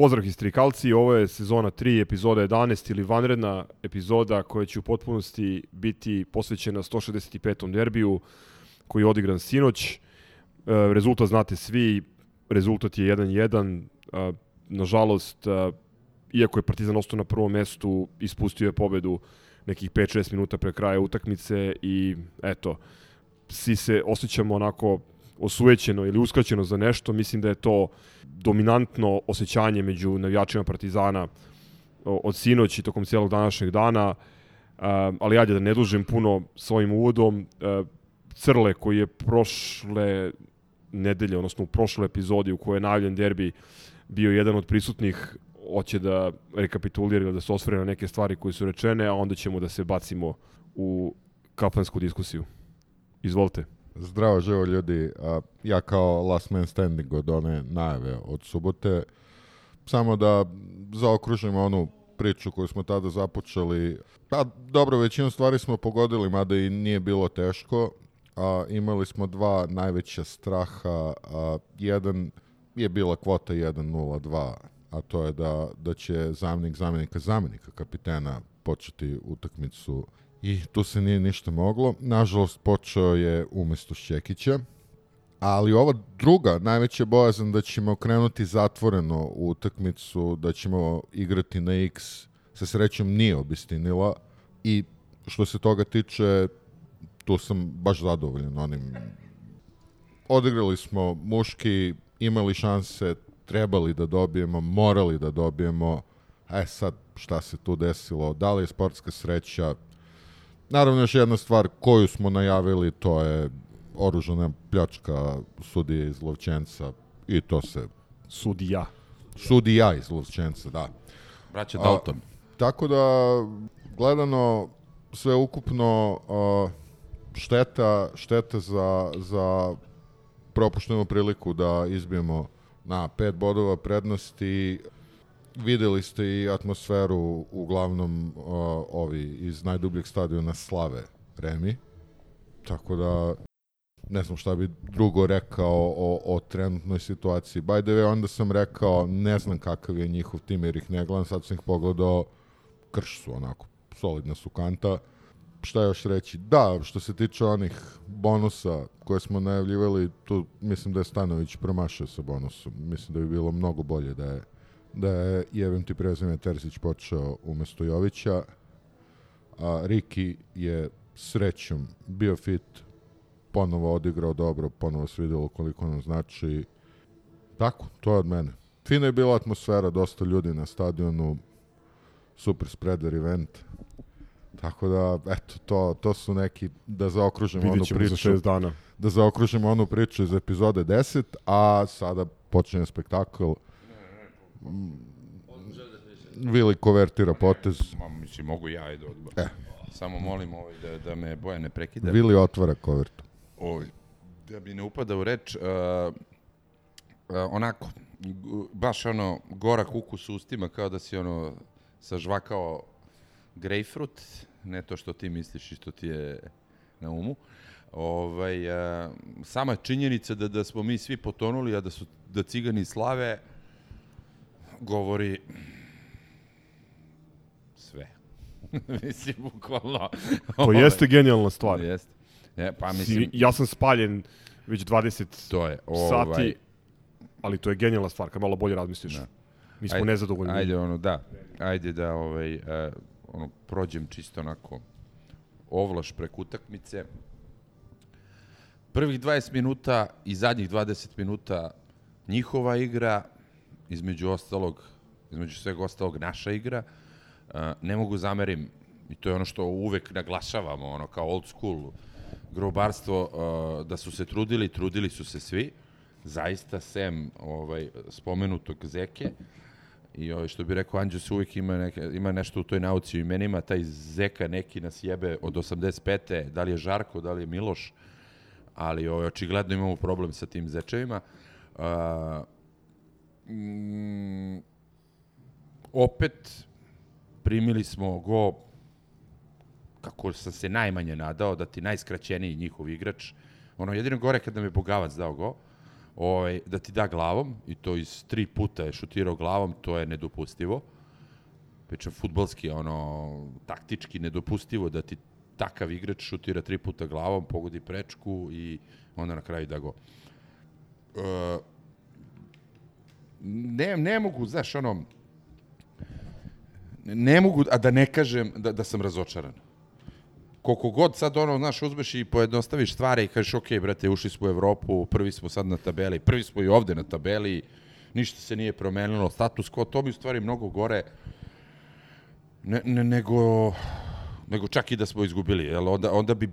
Pozdrav histrikalci, ovo je sezona 3, epizoda 11 ili vanredna epizoda koja će u potpunosti biti posvećena 165. derbiju koji je odigran sinoć. E, rezultat znate svi, rezultat je 1-1. E, nažalost, iako je Partizan ostao na prvom mestu, ispustio je pobedu nekih 5-6 minuta pre kraja utakmice i eto, svi se osjećamo onako osujećeno ili uskraćeno za nešto, mislim da je to dominantno osjećanje među navijačima Partizana od sinoć i tokom cijelog današnjeg dana, ali ajde da ne dužem puno svojim uvodom. Crle koji je prošle nedelje, odnosno u prošloj epizodi u kojoj je najavljen derbi bio jedan od prisutnih, hoće da rekapitulira ili da se osvore na neke stvari koje su rečene, a onda ćemo da se bacimo u kafansku diskusiju. Izvolite. Zdravo živo ljudi, ja kao last man standing od one najave od subote, samo da zaokružimo onu priču koju smo tada započeli. Pa dobro, većinu stvari smo pogodili, mada i nije bilo teško. A, imali smo dva najveća straha. A, jedan je bila kvota 1-0-2, a to je da, da će zamjenik zamjenika zamjenika kapitena početi utakmicu i tu se nije ništa moglo. Nažalost, počeo je umesto Šćekića, ali ova druga, najveća bojazan da ćemo krenuti zatvoreno u utakmicu, da ćemo igrati na X, sa srećom nije obistinila. I što se toga tiče, tu sam baš zadovoljan onim. Odigrali smo muški, imali šanse, trebali da dobijemo, morali da dobijemo, e sad šta se tu desilo, da li je sportska sreća, Naravno, još jedna stvar koju smo najavili, to je oružana pljačka sudije iz Lovčenca i to se... Sudija. Sudija iz Lovčenca, da. Braća Dalton. A, tako da, gledano sve ukupno a, šteta, šteta za, za propuštenu priliku da izbijemo na pet bodova prednosti videli ste i atmosferu uglavnom uh, ovi iz najdubljeg stadiona Slave Remi. Tako da ne znam šta bi drugo rekao o, o trenutnoj situaciji. By the way, onda sam rekao, ne znam kakav je njihov tim jer ih ne gledam, sad sam ih pogledao, krš su onako, solidna su kanta. Šta još reći? Da, što se tiče onih bonusa koje smo najavljivali, tu mislim da je Stanović promašao sa bonusom. Mislim da bi bilo mnogo bolje da je da je jevem ti prezime Terzić počeo umesto Jovića, a Riki je srećom bio fit, ponovo odigrao dobro, ponovo se videlo koliko nam znači. Tako, to je od mene. Fina je bila atmosfera, dosta ljudi na stadionu, super spreader event. Tako da, eto, to, to su neki, da zaokružimo onu priču. za šest dana. Da zaokružimo onu priču iz epizode 10, a sada počinje spektakl Vili kovertira potez. Ma, mislim, mogu ja, ajde odmah. E. Samo molim ovaj, da, da me Boja ne prekida. Vili otvara kovertu. Ovaj, da bi ne upada u reč, uh, uh, onako, baš ono, gorak ukus ustima, kao da si ono, sažvakao grejpfrut, ne to što ti misliš i što ti je na umu. Ovaj, uh, sama činjenica da, da smo mi svi potonuli, a da su da cigani slave, govori sve. mislim, bukvalno. To jeste genijalna stvar. Jeste. Ja, pa mislim... Ja sam spaljen već 20 to je, ovaj... sati, ali to je genijalna stvar, kad malo bolje razmisliš. Da. Mi smo ajde, nezadovoljni. Ajde, ono, da. Ajde da, ovaj, uh, ono, prođem čisto onako ovlaš preko utakmice. Prvih 20 minuta i zadnjih 20 minuta njihova igra, između ostalog, između svega ostalog naša igra, ne mogu zamerim, i to je ono što uvek naglašavamo, ono kao old school grobarstvo, da su se trudili, trudili su se svi, zaista sem ovaj, spomenutog Zeke, I ovaj, što bi rekao, Anđus uvijek ima, neke, ima nešto u toj nauci u imenima, taj Zeka neki nas jebe od 85. Da li je Žarko, da li je Miloš, ali ovaj, očigledno imamo problem sa tim Zečevima. Uh, mm, opet primili smo go kako sam se najmanje nadao, da ti najskraćeniji njihov igrač, ono jedino gore kad nam je Bogavac dao go, ovaj, da ti da glavom, i to iz tri puta je šutirao glavom, to je nedopustivo. Pričam, futbalski, ono, taktički nedopustivo da ti takav igrač šutira tri puta glavom, pogodi prečku i onda na kraju da go. E, ne, ne mogu, znaš, ono, ne mogu, a da ne kažem da, da sam razočaran koliko god sad ono, znaš, uzmeš i pojednostaviš stvari i kažeš, ok, brate, ušli smo u Evropu, prvi smo sad na tabeli, prvi smo i ovde na tabeli, ništa se nije promenilo, status quo, to bi u stvari mnogo gore ne, ne, nego, nego čak i da smo izgubili, jel? Onda, onda bi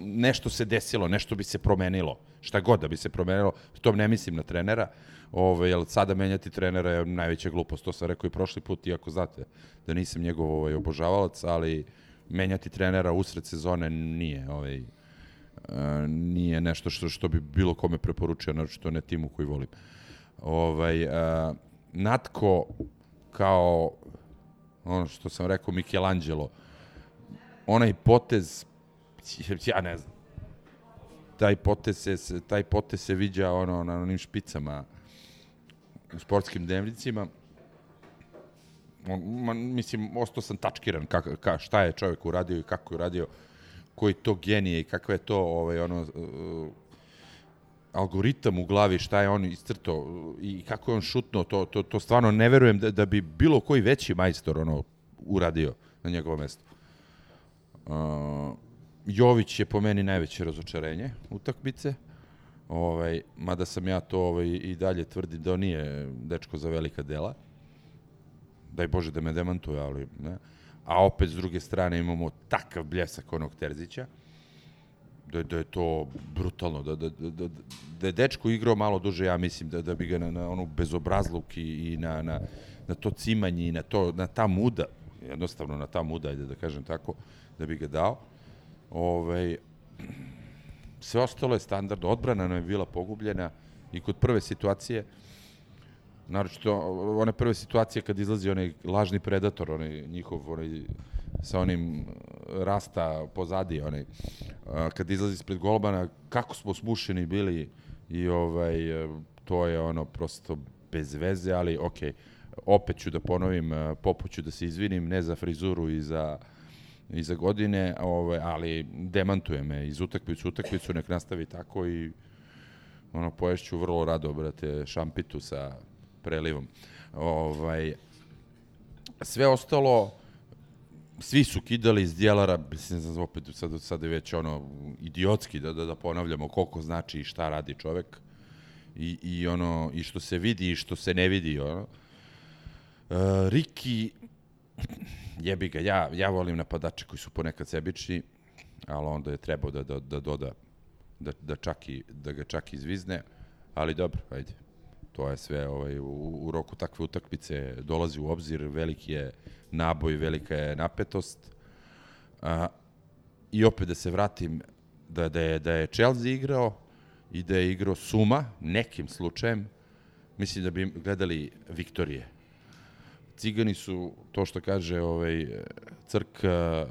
nešto se desilo, nešto bi se promenilo, šta god da bi se promenilo, to ne mislim na trenera, Ove, jel sada menjati trenera je najveća glupost, to sam rekao i prošli put, iako znate da nisam njegov ovaj, obožavalac, ali menjati trenera usred sezone nije ovaj, uh, nije nešto što što bi bilo kome preporučio, naročito ne timu koji volim. Ovaj, uh, Natko kao ono što sam rekao Michelangelo, onaj potez, ja ne znam, taj potez se, taj potez se viđa ono, na onim špicama sportskim dnevnicima, man, mislim, ostao sam tačkiran ka, ka, šta je čovjek uradio i kako je uradio, koji to genije i kakva je to ovaj, ono, uh, algoritam u glavi, šta je on iscrtao i kako je on šutno, to, to, to stvarno ne verujem da, da bi bilo koji veći majstor ono, uradio na njegovom mestu. Uh, Jović je po meni najveće razočarenje utakmice. Ovaj, mada sam ja to ovaj, i dalje tvrdi da on nije dečko za velika dela daj Bože da me demantuje, ali ne. A opet s druge strane imamo takav bljesak onog Terzića, da, da je to brutalno, da, da, da, da, da je dečko igrao malo duže, ja mislim da, da bi ga na, na onu bezobrazluk i, i na, na, na to cimanje i na, to, na ta muda, jednostavno na ta muda, ajde da kažem tako, da bi ga dao. Ove, sve ostalo je standardno, odbrana nam je bila pogubljena i kod prve situacije, naročito one prve situacije kad izlazi onaj lažni predator, onaj njihov, onaj sa onim uh, rasta pozadi, onaj, uh, kad izlazi ispred golbana, kako smo smušeni bili i ovaj, uh, to je ono prosto bez veze, ali okej, okay. opet ću da ponovim, popu ću da se izvinim, ne za frizuru i za za godine, ovaj, ali demantuje me iz utakmicu utakmicu, nek nastavi tako i ono, poješću vrlo rado, brate, šampitu sa prelivom. Ovaj, sve ostalo, svi su kidali iz djelara, mislim, opet sad, sad je već ono idiotski da, da, da ponavljamo koliko znači i šta radi čovek i, i ono i što se vidi i što se ne vidi ono. Uh, Riki jebi ga, ja, ja volim napadače koji su ponekad sebični, ali onda je trebao da, da, da doda da, da, čak i, da ga čak izvizne, ali dobro, ajde to je sve ovaj, u, u roku takve utakmice dolazi u obzir, veliki je naboj, velika je napetost. A, I opet da se vratim, da, da, je, da je Chelsea igrao i da je igrao Suma, nekim slučajem, mislim da bi gledali Viktorije. Cigani su, to što kaže ovaj, crka,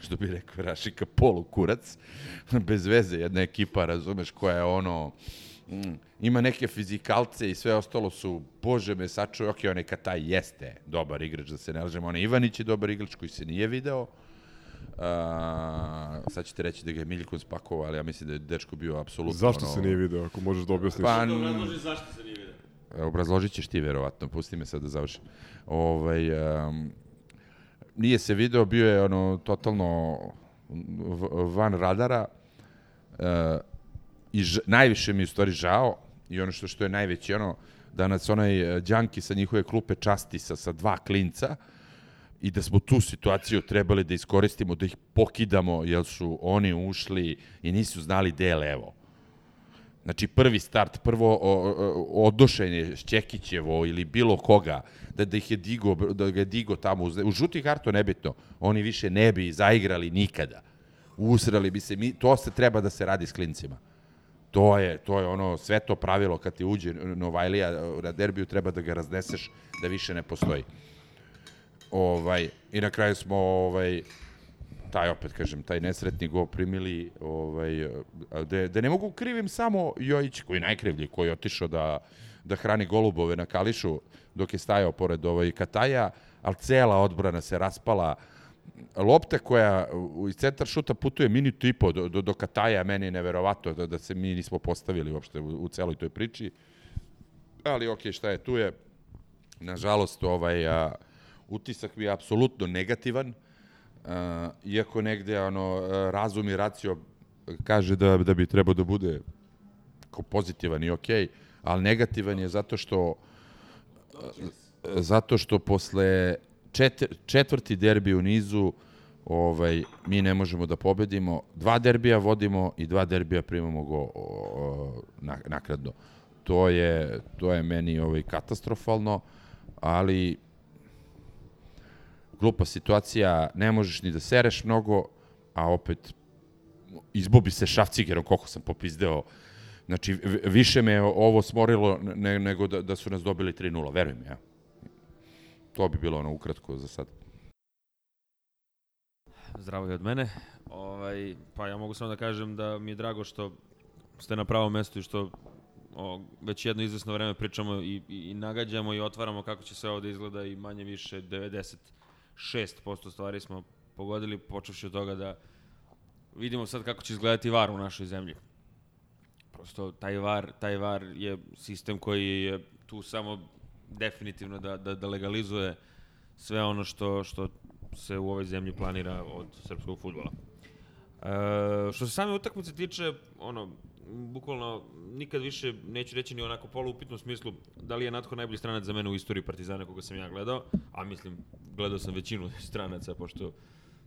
što bi rekao Rašika, polukurac, bez veze jedna ekipa, razumeš, koja je ono, Mm. Ima neke fizikalce i sve ostalo su, bože me sačuje, ok, onaj Kataj jeste dobar igrač, da se ne lažemo, onaj Ivanić je dobar igrač koji se nije video, Uh, sad ćete reći da ga je Miljkon spakovao, ali ja mislim da je dečko bio apsolutno... Zašto ono, se nije video, ako možeš da objasniš? Pa, zašto se nije. Obrazložit ćeš ti verovatno, pusti me sad da završim. Ovaj, um, nije se video, bio je ono totalno van radara. Uh, i ž, najviše mi je u stvari žao i ono što što je najveće ono da nas onaj Đanki sa njihove klupe časti sa, sa dva klinca i da smo tu situaciju trebali da iskoristimo, da ih pokidamo, jer su oni ušli i nisu znali gde je levo. Znači prvi start, prvo odošenje Šćekićevo ili bilo koga, da, da ih je digo, da ga je digo tamo, u žuti karto nebitno, oni više ne bi zaigrali nikada. Usrali bi se, mi, to se treba da se radi s klincima. To je, to je ono sveto pravilo kad ti uđe Novajlija na derbiju treba da ga razneseš da više ne postoji. Ovaj, I na kraju smo ovaj, taj opet kažem, taj nesretni go primili, ovaj, da, da ne mogu krivim samo Jojić, koji najkrivlji, koji je otišao da, da hrani golubove na Kališu dok je stajao pored ovaj Kataja, ali cela odbrana se raspala, lopta koja iz centar šuta putuje minutu i po do, do, do Kataja, meni je neverovato da, da se mi nismo postavili uopšte u, u celoj toj priči. Ali ok, šta je, tu je, nažalost, ovaj, a, utisak mi je apsolutno negativan, a, iako negde ono, razum i racio kaže da, da bi trebao da bude pozitivan i ok, ali negativan je zato što zato što posle četir, četvrti derbi u nizu ovaj, mi ne možemo da pobedimo. Dva derbija vodimo i dva derbija primamo go o, o, nakradno. To je, to je meni ovaj, katastrofalno, ali glupa situacija, ne možeš ni da sereš mnogo, a opet izbobi se šafcigerom koliko sam popizdeo. Znači, više me ovo smorilo ne, nego da, da su nas dobili 3-0, verujem ja to bi bilo ono ukratko za sad. Zdravo i od mene. Ovaj, pa ja mogu samo da kažem da mi je drago što ste na pravom mestu i što o, već jedno izvesno vreme pričamo i, i, i nagađamo i otvaramo kako će sve ovde izgleda i manje više 96% stvari smo pogodili, počevši od toga da vidimo sad kako će izgledati VAR u našoj zemlji. Prosto taj VAR, taj VAR je sistem koji je tu samo definitivno da, da, da legalizuje sve ono što, što se u ovoj zemlji planira od srpskog futbola. E, što se same utakmice tiče, ono, bukvalno nikad više neću reći ni onako poluupitnom smislu da li je Natko najbolji stranac za mene u istoriji Partizana koga sam ja gledao, a mislim gledao sam većinu stranaca pošto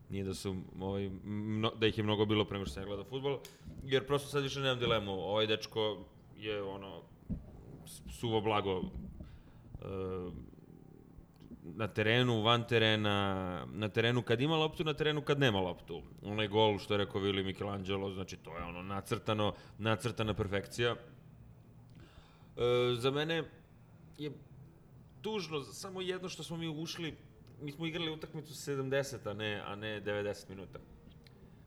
nije da su ovaj, mno, da ih je mnogo bilo pre nego što sam ja gledao fudbal, jer prosto sad više nemam dilemu. Ovaj dečko je ono suvo blago na terenu, van terena, na terenu kad ima loptu, na terenu kad nema loptu. Onaj gol što je rekao Vili Michelangelo, znači to je ono nacrtano, nacrtana perfekcija. E, za mene je tužno samo jedno što smo mi ušli, mi smo igrali utakmicu 70, a ne, a ne 90 minuta.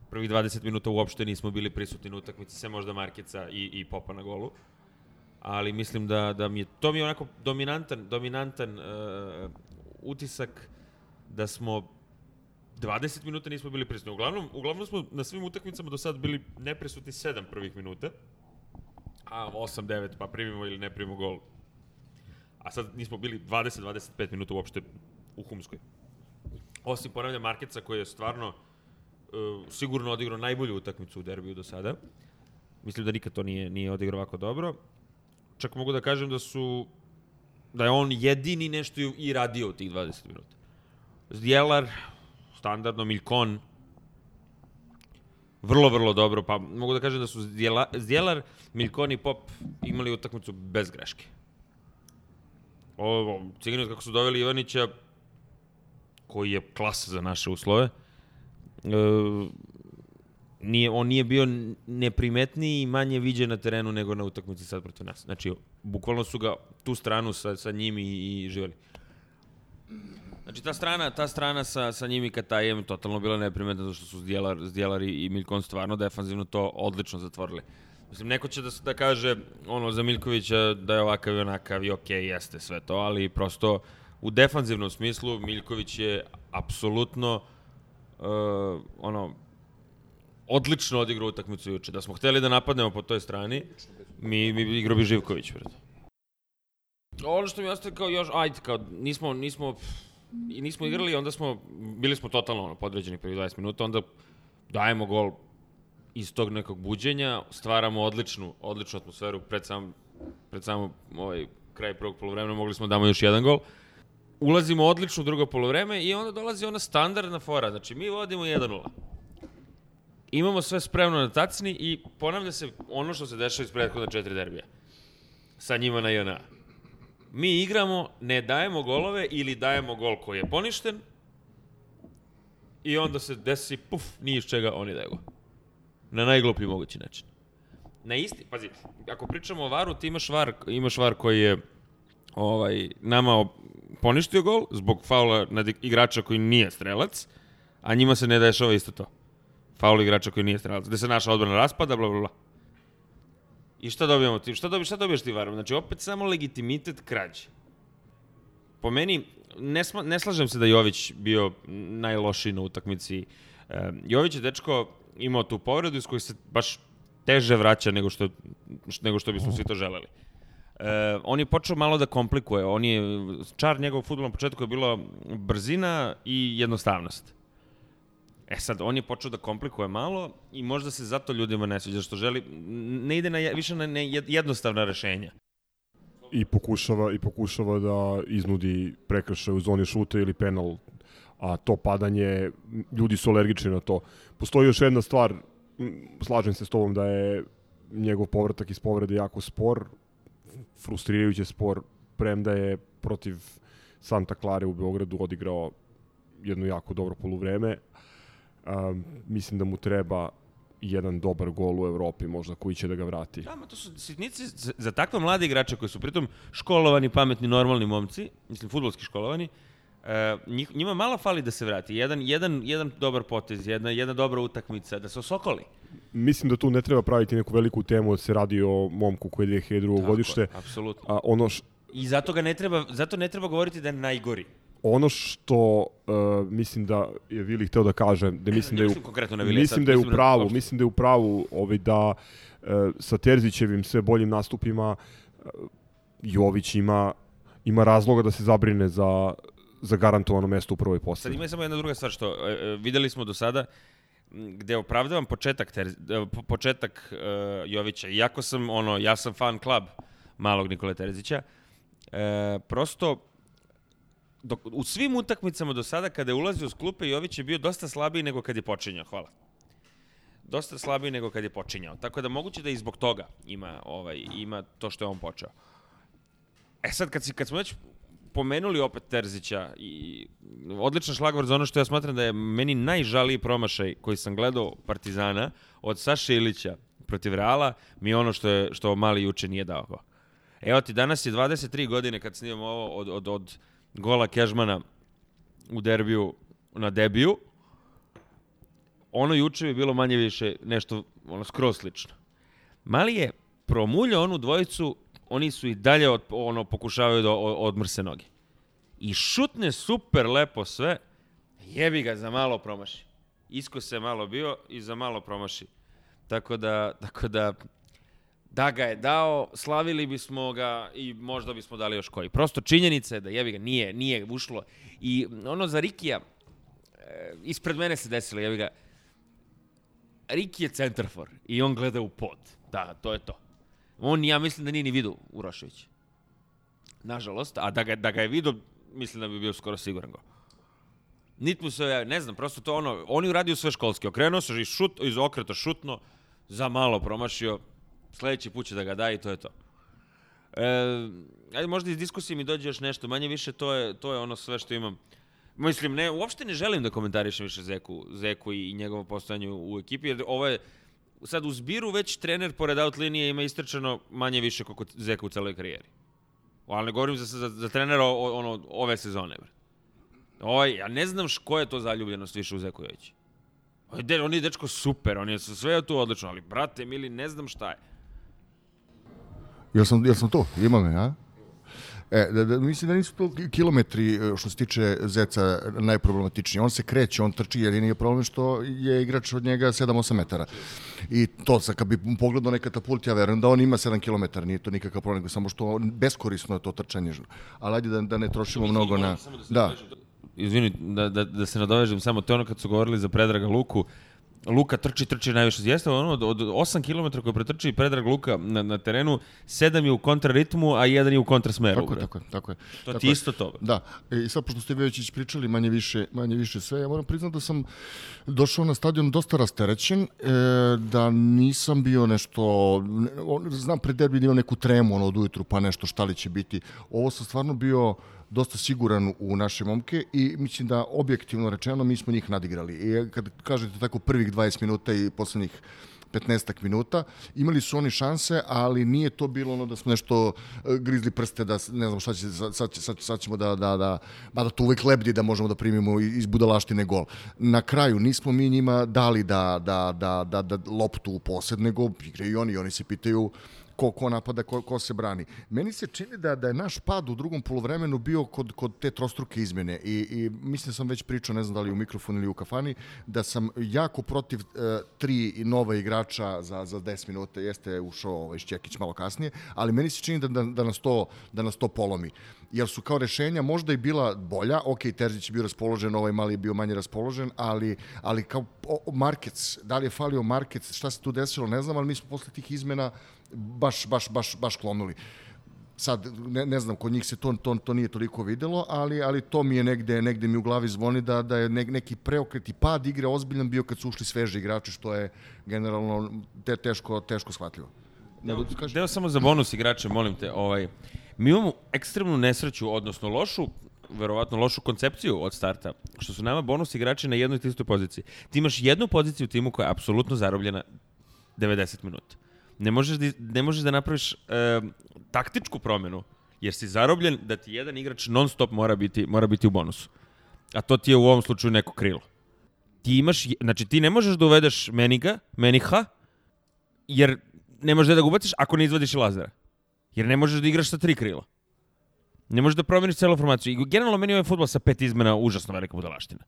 Prvi 20 minuta uopšte nismo bili prisutni na utakmici, sve možda Markica i, i Popa na golu. Ali mislim da, da mi je, to mi je onako dominantan, dominantan uh, utisak da smo 20 minuta nismo bili prisutni. Uglavnom, uglavnom smo na svim utakmicama do sad bili neprisutni 7 prvih minuta, a 8-9 pa primimo ili ne primimo gol. A sad nismo bili 20-25 minuta uopšte u Humskoj. Osim ponavlja Markeca koji je stvarno uh, sigurno odigrao najbolju utakmicu u derbiju do sada. Mislim da nikad to nije, nije odigrao ovako dobro čak mogu da kažem da su da je on jedini nešto i radio u tih 20 minuta. Zdjelar, standardno Milkon, vrlo, vrlo dobro, pa mogu da kažem da su Zdjela, Zdjelar, Milkon i Pop imali utakmicu bez greške. Ovo, Ciganit kako su doveli Ivanića, koji je klasa za naše uslove, e, nije, on nije bio neprimetniji i manje viđen na terenu nego na utakmici sad protiv nas. Znači, bukvalno su ga tu stranu sa, sa njim i, i živali. Znači, ta strana, ta strana sa, sa njim i Katajem totalno bila neprimetna, zato što su Zdjelar, Zdjelar i, i Miljkon stvarno defanzivno to odlično zatvorili. Mislim, neko će da, da kaže ono za Miljkovića da je ovakav i onakav i okej, okay, jeste sve to, ali prosto u defanzivnom smislu Miljković je apsolutno uh, ono, odlično odigrao utakmicu juče. Da smo hteli da napadnemo po toj strani, mi, mi igrao bi Živković. Pred. Ono što mi ostaje kao još, ajde, kao nismo, nismo, i nismo igrali, onda smo, bili smo totalno ono, podređeni prvi 20 minuta, onda dajemo gol iz tog nekog buđenja, stvaramo odličnu, odličnu atmosferu pred sam, pred samo ovaj, kraj prvog polovremena, mogli smo da damo još jedan gol. Ulazimo odlično u drugo polovreme i onda dolazi ona standardna fora, znači mi vodimo 1-0 imamo sve spremno na tacni i ponavlja se ono što se dešava iz prethodna četiri derbija. Sa njima na JNA. Mi igramo, ne dajemo golove ili dajemo gol koji je poništen i onda se desi, puf, nije iz čega oni daju gol. Na najgluplji mogući način. Na isti, pazi, ako pričamo o varu, ti imaš var, imaš var koji je ovaj, nama poništio gol zbog faula nad igrača koji nije strelac, a njima se ne dešava isto to. Faul igrača koji nije strelac. Gde se naša odbrana raspada, bla, bla, bla. I šta dobijamo ti? Šta, dobiješ, šta dobiješ ti varom? Znači, opet samo legitimitet krađe. Po meni, ne, sma, ne slažem se da Jović bio najlošiji na utakmici. E, Jović je dečko imao tu povredu iz kojih se baš teže vraća nego što, nego što bismo svi to želeli. E, on je počeo malo da komplikuje. On je, čar njegovog futbola na početku je bilo brzina i jednostavnost. E sad, on je počeo da komplikuje malo i možda se zato ljudima ne sviđa, što želi, ne ide na, više na ne, jednostavna rešenja. i pokušava i pokušava da iznudi prekršaj u zoni šuta ili penal a to padanje ljudi su alergični na to. Postoji još jedna stvar, slažem se s tobom da je njegov povratak iz povrede jako spor, frustrirajuće spor, premda je protiv Santa Klare u Beogradu odigrao jedno jako dobro poluvreme. Um, mislim da mu treba jedan dobar gol u Evropi možda koji će da ga vrati. Da, ma to su sitnici za, za takve mlade igrače koji su pritom školovani, pametni, normalni momci, mislim, futbolski školovani, e, njih, njima malo fali da se vrati. Jedan, jedan, jedan dobar potez, jedna, jedna dobra utakmica, da se osokoli. Mislim da tu ne treba praviti neku veliku temu da se radi o momku koji je 2002. Tako godište. Apsolutno. A ono, š, I zato ga ne treba, zato ne treba govoriti da je najgori. Ono što uh, mislim da je Vili hteo da kaže, da mislim da je u, konkretno na Vilija, mislim sad da je u pravu, mislim da je u pravu ovaj da uh, sa Terzićevim sve boljim nastupima uh, Jović ima ima razloga da se zabrine za za garantovano mesto u prvoj Sad postavi. ima samo jedna druga stvar što e, e, videli smo do sada gde opravdavam početak ter, po- početak e, Jovića. Iako sam ono ja sam fan klub malog Nikole Terzića. E, prosto dok, u svim utakmicama do sada kada je ulazio s klupe Jović je bio dosta slabiji nego kad je počinjao. Hvala. Dosta slabiji nego kad je počinjao. Tako da moguće da i zbog toga ima ovaj ima to što je on počeo. E sad, kad, si, kad smo već pomenuli opet Terzića i odličan šlagvor za ono što ja smatram da je meni najžaliji promašaj koji sam gledao Partizana od Saše Ilića protiv Reala mi je ono što, je, što mali juče nije dao. Evo ti, danas je 23 godine kad snimamo ovo od, od, od gola Kežmana u derbiju na debiju. Ono juče bi bilo manje više nešto ono skroz slično. Mali je promuljao onu dvojicu, oni su i dalje od, ono pokušavaju da odmrse noge. I šutne super lepo sve, jebi ga za malo promaši. Isko se malo bio i za malo promaši. Tako da, tako da, da ga je dao, slavili bismo ga i možda bismo dali još koji. Prosto činjenica je da jebi ga, nije, nije ušlo. I ono za Rikija, e, ispred mene se desilo, jebi ga, Riki je centarfor i on gleda u pod. Da, to je to. On, ja mislim da nije ni vidio Urošević. Nažalost, a da ga, da ga je vidio, mislim da bi bio skoro siguran go. Nit mu se, ne znam, prosto to ono, on je uradio sve školski. Okrenuo se šut, iz okreta šutno, za malo promašio, sledeći put će da ga da i to je to. E, ajde, možda iz diskusije mi dođe još nešto, manje više to je, to je ono sve što imam. Mislim, ne, uopšte ne želim da komentarišem više Zeku, Zeku i, njegovo postojanje u, ekipi, jer ovo je, sad u zbiru već trener pored out linije ima istrčano manje više koliko Zeka u celoj karijeri. Ali ne govorim za, za, za trenera o, ono, ove sezone. Bre. Ovaj, ja ne znam š, koja je to zaljubljenost više u Zeku Jovića. Ovaj, on je dečko super, on je sve tu odlično, ali brate, mili, ne znam šta je. Jel sam, jel sam to? Ima me, a? E, da, da, mislim da nisu to kilometri e, što se tiče Zeca najproblematičniji. On se kreće, on trči, jer nije problem što je igrač od njega 7-8 metara. I to sad, kad bi pogledao neka katapult, ja verujem da on ima 7 km, nije to nikakav problem, samo što on, beskorisno je to trčanje. Ali ajde da, da ne trošimo mnogo na... Da, Izvini, da, da, da se nadovežem samo, to je ono kad su govorili za Predraga Luku, Luka trči, trči najviše. Jeste ono, od, od 8 km koje pretrči Predrag Luka na, na terenu, 7 je u kontraritmu, a jedan je u kontrasmeru. Tako je, tako je, tako je. To Tako ti je. isto to. Da, e, i sad pošto ste već ispričali manje više, manje više sve, ja moram priznati da sam došao na stadion dosta rasterećen, e, da nisam bio nešto, ne, on- znam pred derbi da imam neku tremu ono od ujutru pa nešto šta li će biti. Ovo sam stvarno bio dosta siguran u naše momke i mislim da objektivno rečeno mi smo njih nadigrali. I kad kažete tako prvih 20 minuta i poslednjih 15 minuta. Imali su oni šanse, ali nije to bilo ono da smo nešto e, grizli prste, da ne znam šta će, sad, sad, sad, sad ćemo da, da, da, mada to uvek lebdi da možemo da primimo iz budalaštine gol. Na kraju nismo mi njima dali da, da, da, da, da loptu u posed, nego igraju i oni, oni se pitaju ko, ko napada, ko, ko se brani. Meni se čini da, da je naš pad u drugom polovremenu bio kod, kod te trostruke izmene i, i mislim da sam već pričao, ne znam da li u mikrofonu ili u kafani, da sam jako protiv e, tri nova igrača za, za 10 minuta, jeste ušao ovaj Šćekić malo kasnije, ali meni se čini da, da, da, nas, to, da nas to polomi. Jer su kao rešenja možda i bila bolja, ok, Terzić je bio raspoložen, ovaj mali je bio manje raspoložen, ali, ali kao o, da li je falio Markec, šta se tu desilo, ne znam, ali mi smo posle tih izmena baš, baš, baš, baš klonuli. Sad, ne, ne znam, kod njih se to, to, to nije toliko videlo, ali, ali to mi je negde, negde mi u glavi zvoni da, da je ne, neki preokret i pad igre ozbiljan bio kad su ušli sveži igrači, što je generalno te, teško, teško shvatljivo. Nego, kaži, Deo samo za bonus igrače, molim te. Ovaj, mi imamo ekstremnu nesreću, odnosno lošu, verovatno lošu koncepciju od starta, što su nama bonus igrači na jednoj te istoj poziciji. Ti imaš jednu poziciju u timu koja je apsolutno zarobljena 90 minuta. Ne možeš da, ne možeš da napraviš e, taktičku promenu, jer si zarobljen da ti jedan igrač non stop mora biti, mora biti u bonusu. A to ti je u ovom slučaju neko krilo. Ti imaš, znači ti ne možeš da uvedeš Meniga, Meniha, jer ne možeš da ga ubaciš ako ne izvadiš Lazara. Jer ne možeš da igraš sa tri krila. Ne možeš da promeniš celu formaciju. I generalno meni ovaj futbol sa pet izmena užasno velika budalaština.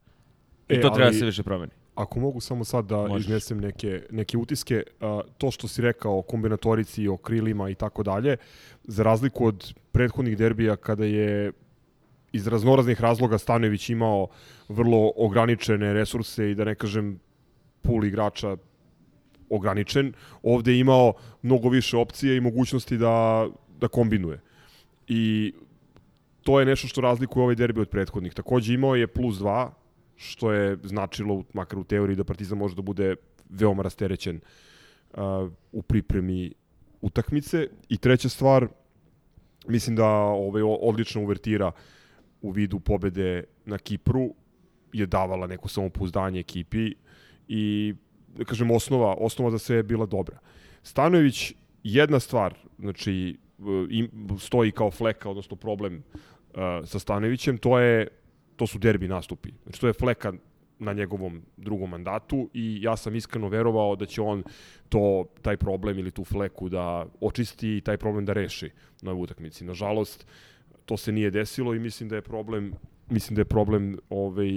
I E, to treba ali- da se više promeni. Ako mogu samo sad da Možeš. iznesem neke, neke utiske, a, to što si rekao o kombinatorici, o krilima i tako dalje, za razliku od prethodnih derbija kada je iz raznoraznih razloga Stanović imao vrlo ograničene resurse i da ne kažem pul igrača ograničen, ovde je imao mnogo više opcije i mogućnosti da, da kombinuje. I to je nešto što razlikuje ovaj derbi od prethodnih. Takođe imao je plus 2, što je značilo, makar u teoriji, da Partizan može da bude veoma rasterećen uh, u pripremi utakmice. I treća stvar, mislim da ovaj, odlična uvertira u vidu pobede na Kipru je davala neko samopouzdanje ekipi i da kažem osnova, osnova za sve je bila dobra. Stanojević jedna stvar, znači e, im, stoji kao fleka, odnosno problem uh, sa Stanojevićem, to je to su derbi nastupi. Znači to je fleka na njegovom drugom mandatu i ja sam iskreno verovao da će on to taj problem ili tu fleku da očisti i taj problem da reši na ovoj utakmici. Nažalost, to se nije desilo i mislim da je problem mislim da je problem ovaj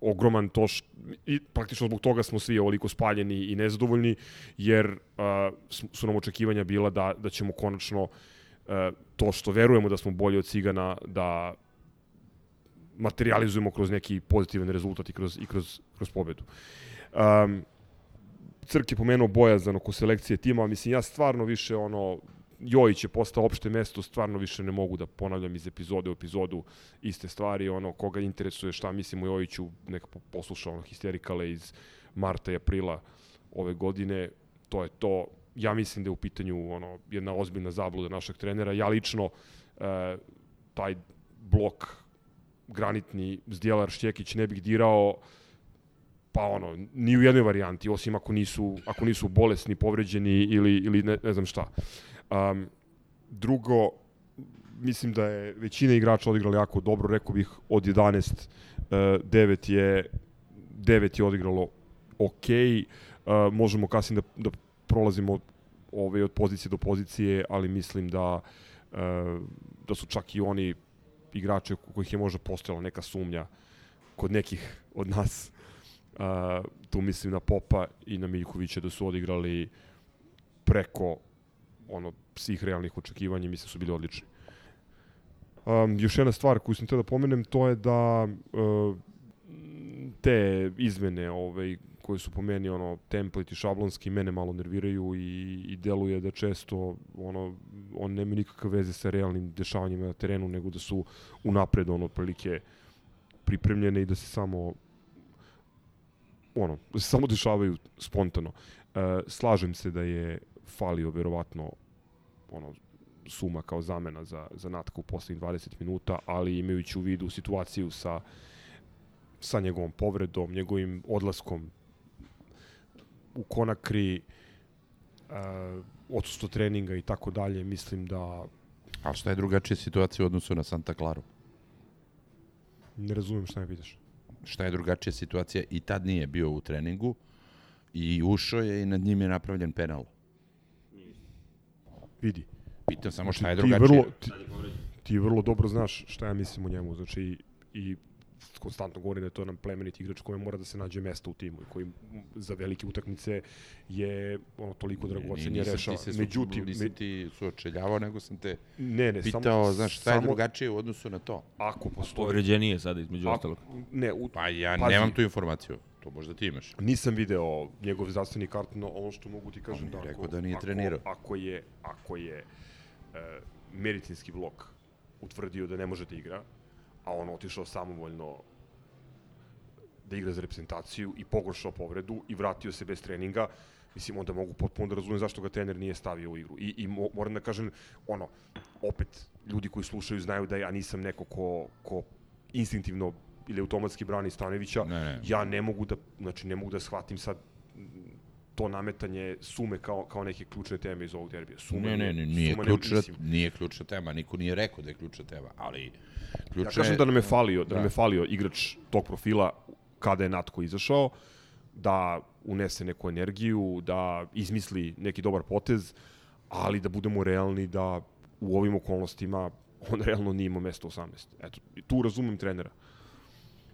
ogroman to š, i praktično zbog toga smo svi ovoliko spaljeni i nezadovoljni jer a, su nam očekivanja bila da da ćemo konačno a, to što verujemo da smo bolji od Cigana da materializujemo kroz neki pozitivan rezultat i kroz, i kroz, kroz pobedu. Um, Crk je pomenuo bojazan oko selekcije tima, mislim ja stvarno više ono Jojić je postao opšte mesto, stvarno više ne mogu da ponavljam iz epizode u epizodu iste stvari, ono koga interesuje šta mislim o Jojiću, neka po- posluša ono histerikale iz marta i aprila ove godine, to je to. Ja mislim da je u pitanju ono jedna ozbiljna zabluda našeg trenera. Ja lično e, taj blok granitni Zdjelar Šćekić ne bih dirao pa ono, ni u jednoj varijanti, osim ako nisu, ako nisu bolesni, povređeni ili, ili ne, ne znam šta. Um, drugo, mislim da je većina igrača odigrala jako dobro, rekao bih od 11, uh, 9 je 9 je odigralo ok, uh, možemo kasnije da, da prolazimo ovaj, od pozicije do pozicije, ali mislim da uh, da su čak i oni igrači oko kojih je možda postojala neka sumnja kod nekih od nas uh, tu mislim na Popa i na Miljkovića da su odigrali preko ono svih realnih očekivanja, mislim da su bili odlični. Um, još jedna stvar koju sam te da pomenem, to je da uh, te izmene ovaj, koje su po meni ono template i šablonski mene malo nerviraju i, i deluje da često ono on nema nikakve veze sa realnim dešavanjima na terenu nego da su unapred ono otprilike pripremljene i da se samo ono, da se samo dešavaju spontano. E, slažem se da je falio verovatno ono suma kao zamena za, za Natka u poslednjih 20 minuta, ali imajući u vidu situaciju sa sa njegovom povredom, njegovim odlaskom u konakri, uh, odsustvo treninga i tako dalje, mislim da A šta je drugačija situacija u odnosu na Santa Claru? ne razumem šta me pitaš. Šta je drugačija situacija? I tad nije bio u treningu i ušao je i nad njim je napravljen penal. Vidi. Pitam samo šta je Znači, ti drugačije. vrlo, ti, ti vrlo dobro znaš šta ja mislim o njemu, znači i, i konstantno govorim da je to nam plemeniti igrač kojem mora da se nađe mesto u timu i koji za velike utakmice je ono toliko dragocen je Nisam rešao. ti Međutim, nisam me, ti suočeljavao, nego sam te ne, ne, pitao, samo, znaš, šta je samo drugačije u odnosu na to? ako postoji... Povređenije sada između Ako, ostalog. ne, u, Pa ja Pazi. nemam tu informaciju. To možda ti imaš. Nisam video njegov zdravstveni karton, no ono što mogu ti kažem da je ako, da nije ako, trenirao. Ako je, ako je e, medicinski blok utvrdio da ne može da igra, a on otišao samovoljno da igra za reprezentaciju i pogoršao povredu i vratio se bez treninga, mislim, onda mogu potpuno da razumem zašto ga trener nije stavio u igru. I, i mo, moram da kažem, ono, opet, ljudi koji slušaju znaju da ja nisam neko ko, ko instinktivno ili automatski brani Stanovića, Ne, ne. ja ne mogu da, znači ne mogu da shvatim sad to nametanje sume kao, kao neke ključne teme iz ovog derbija. Suma Ne, ne, ne, nije, suma ključna, mislim, nije ključna tema. Niko nije rekao da je ključna tema, ali ključna Ja kažem da nam je falio, da, Da. nam je falio igrač tog profila kada je Natko izašao, da unese neku energiju, da izmisli neki dobar potez, ali da budemo realni da u ovim okolnostima on realno nije imao mesto 18. Eto, tu razumem trenera.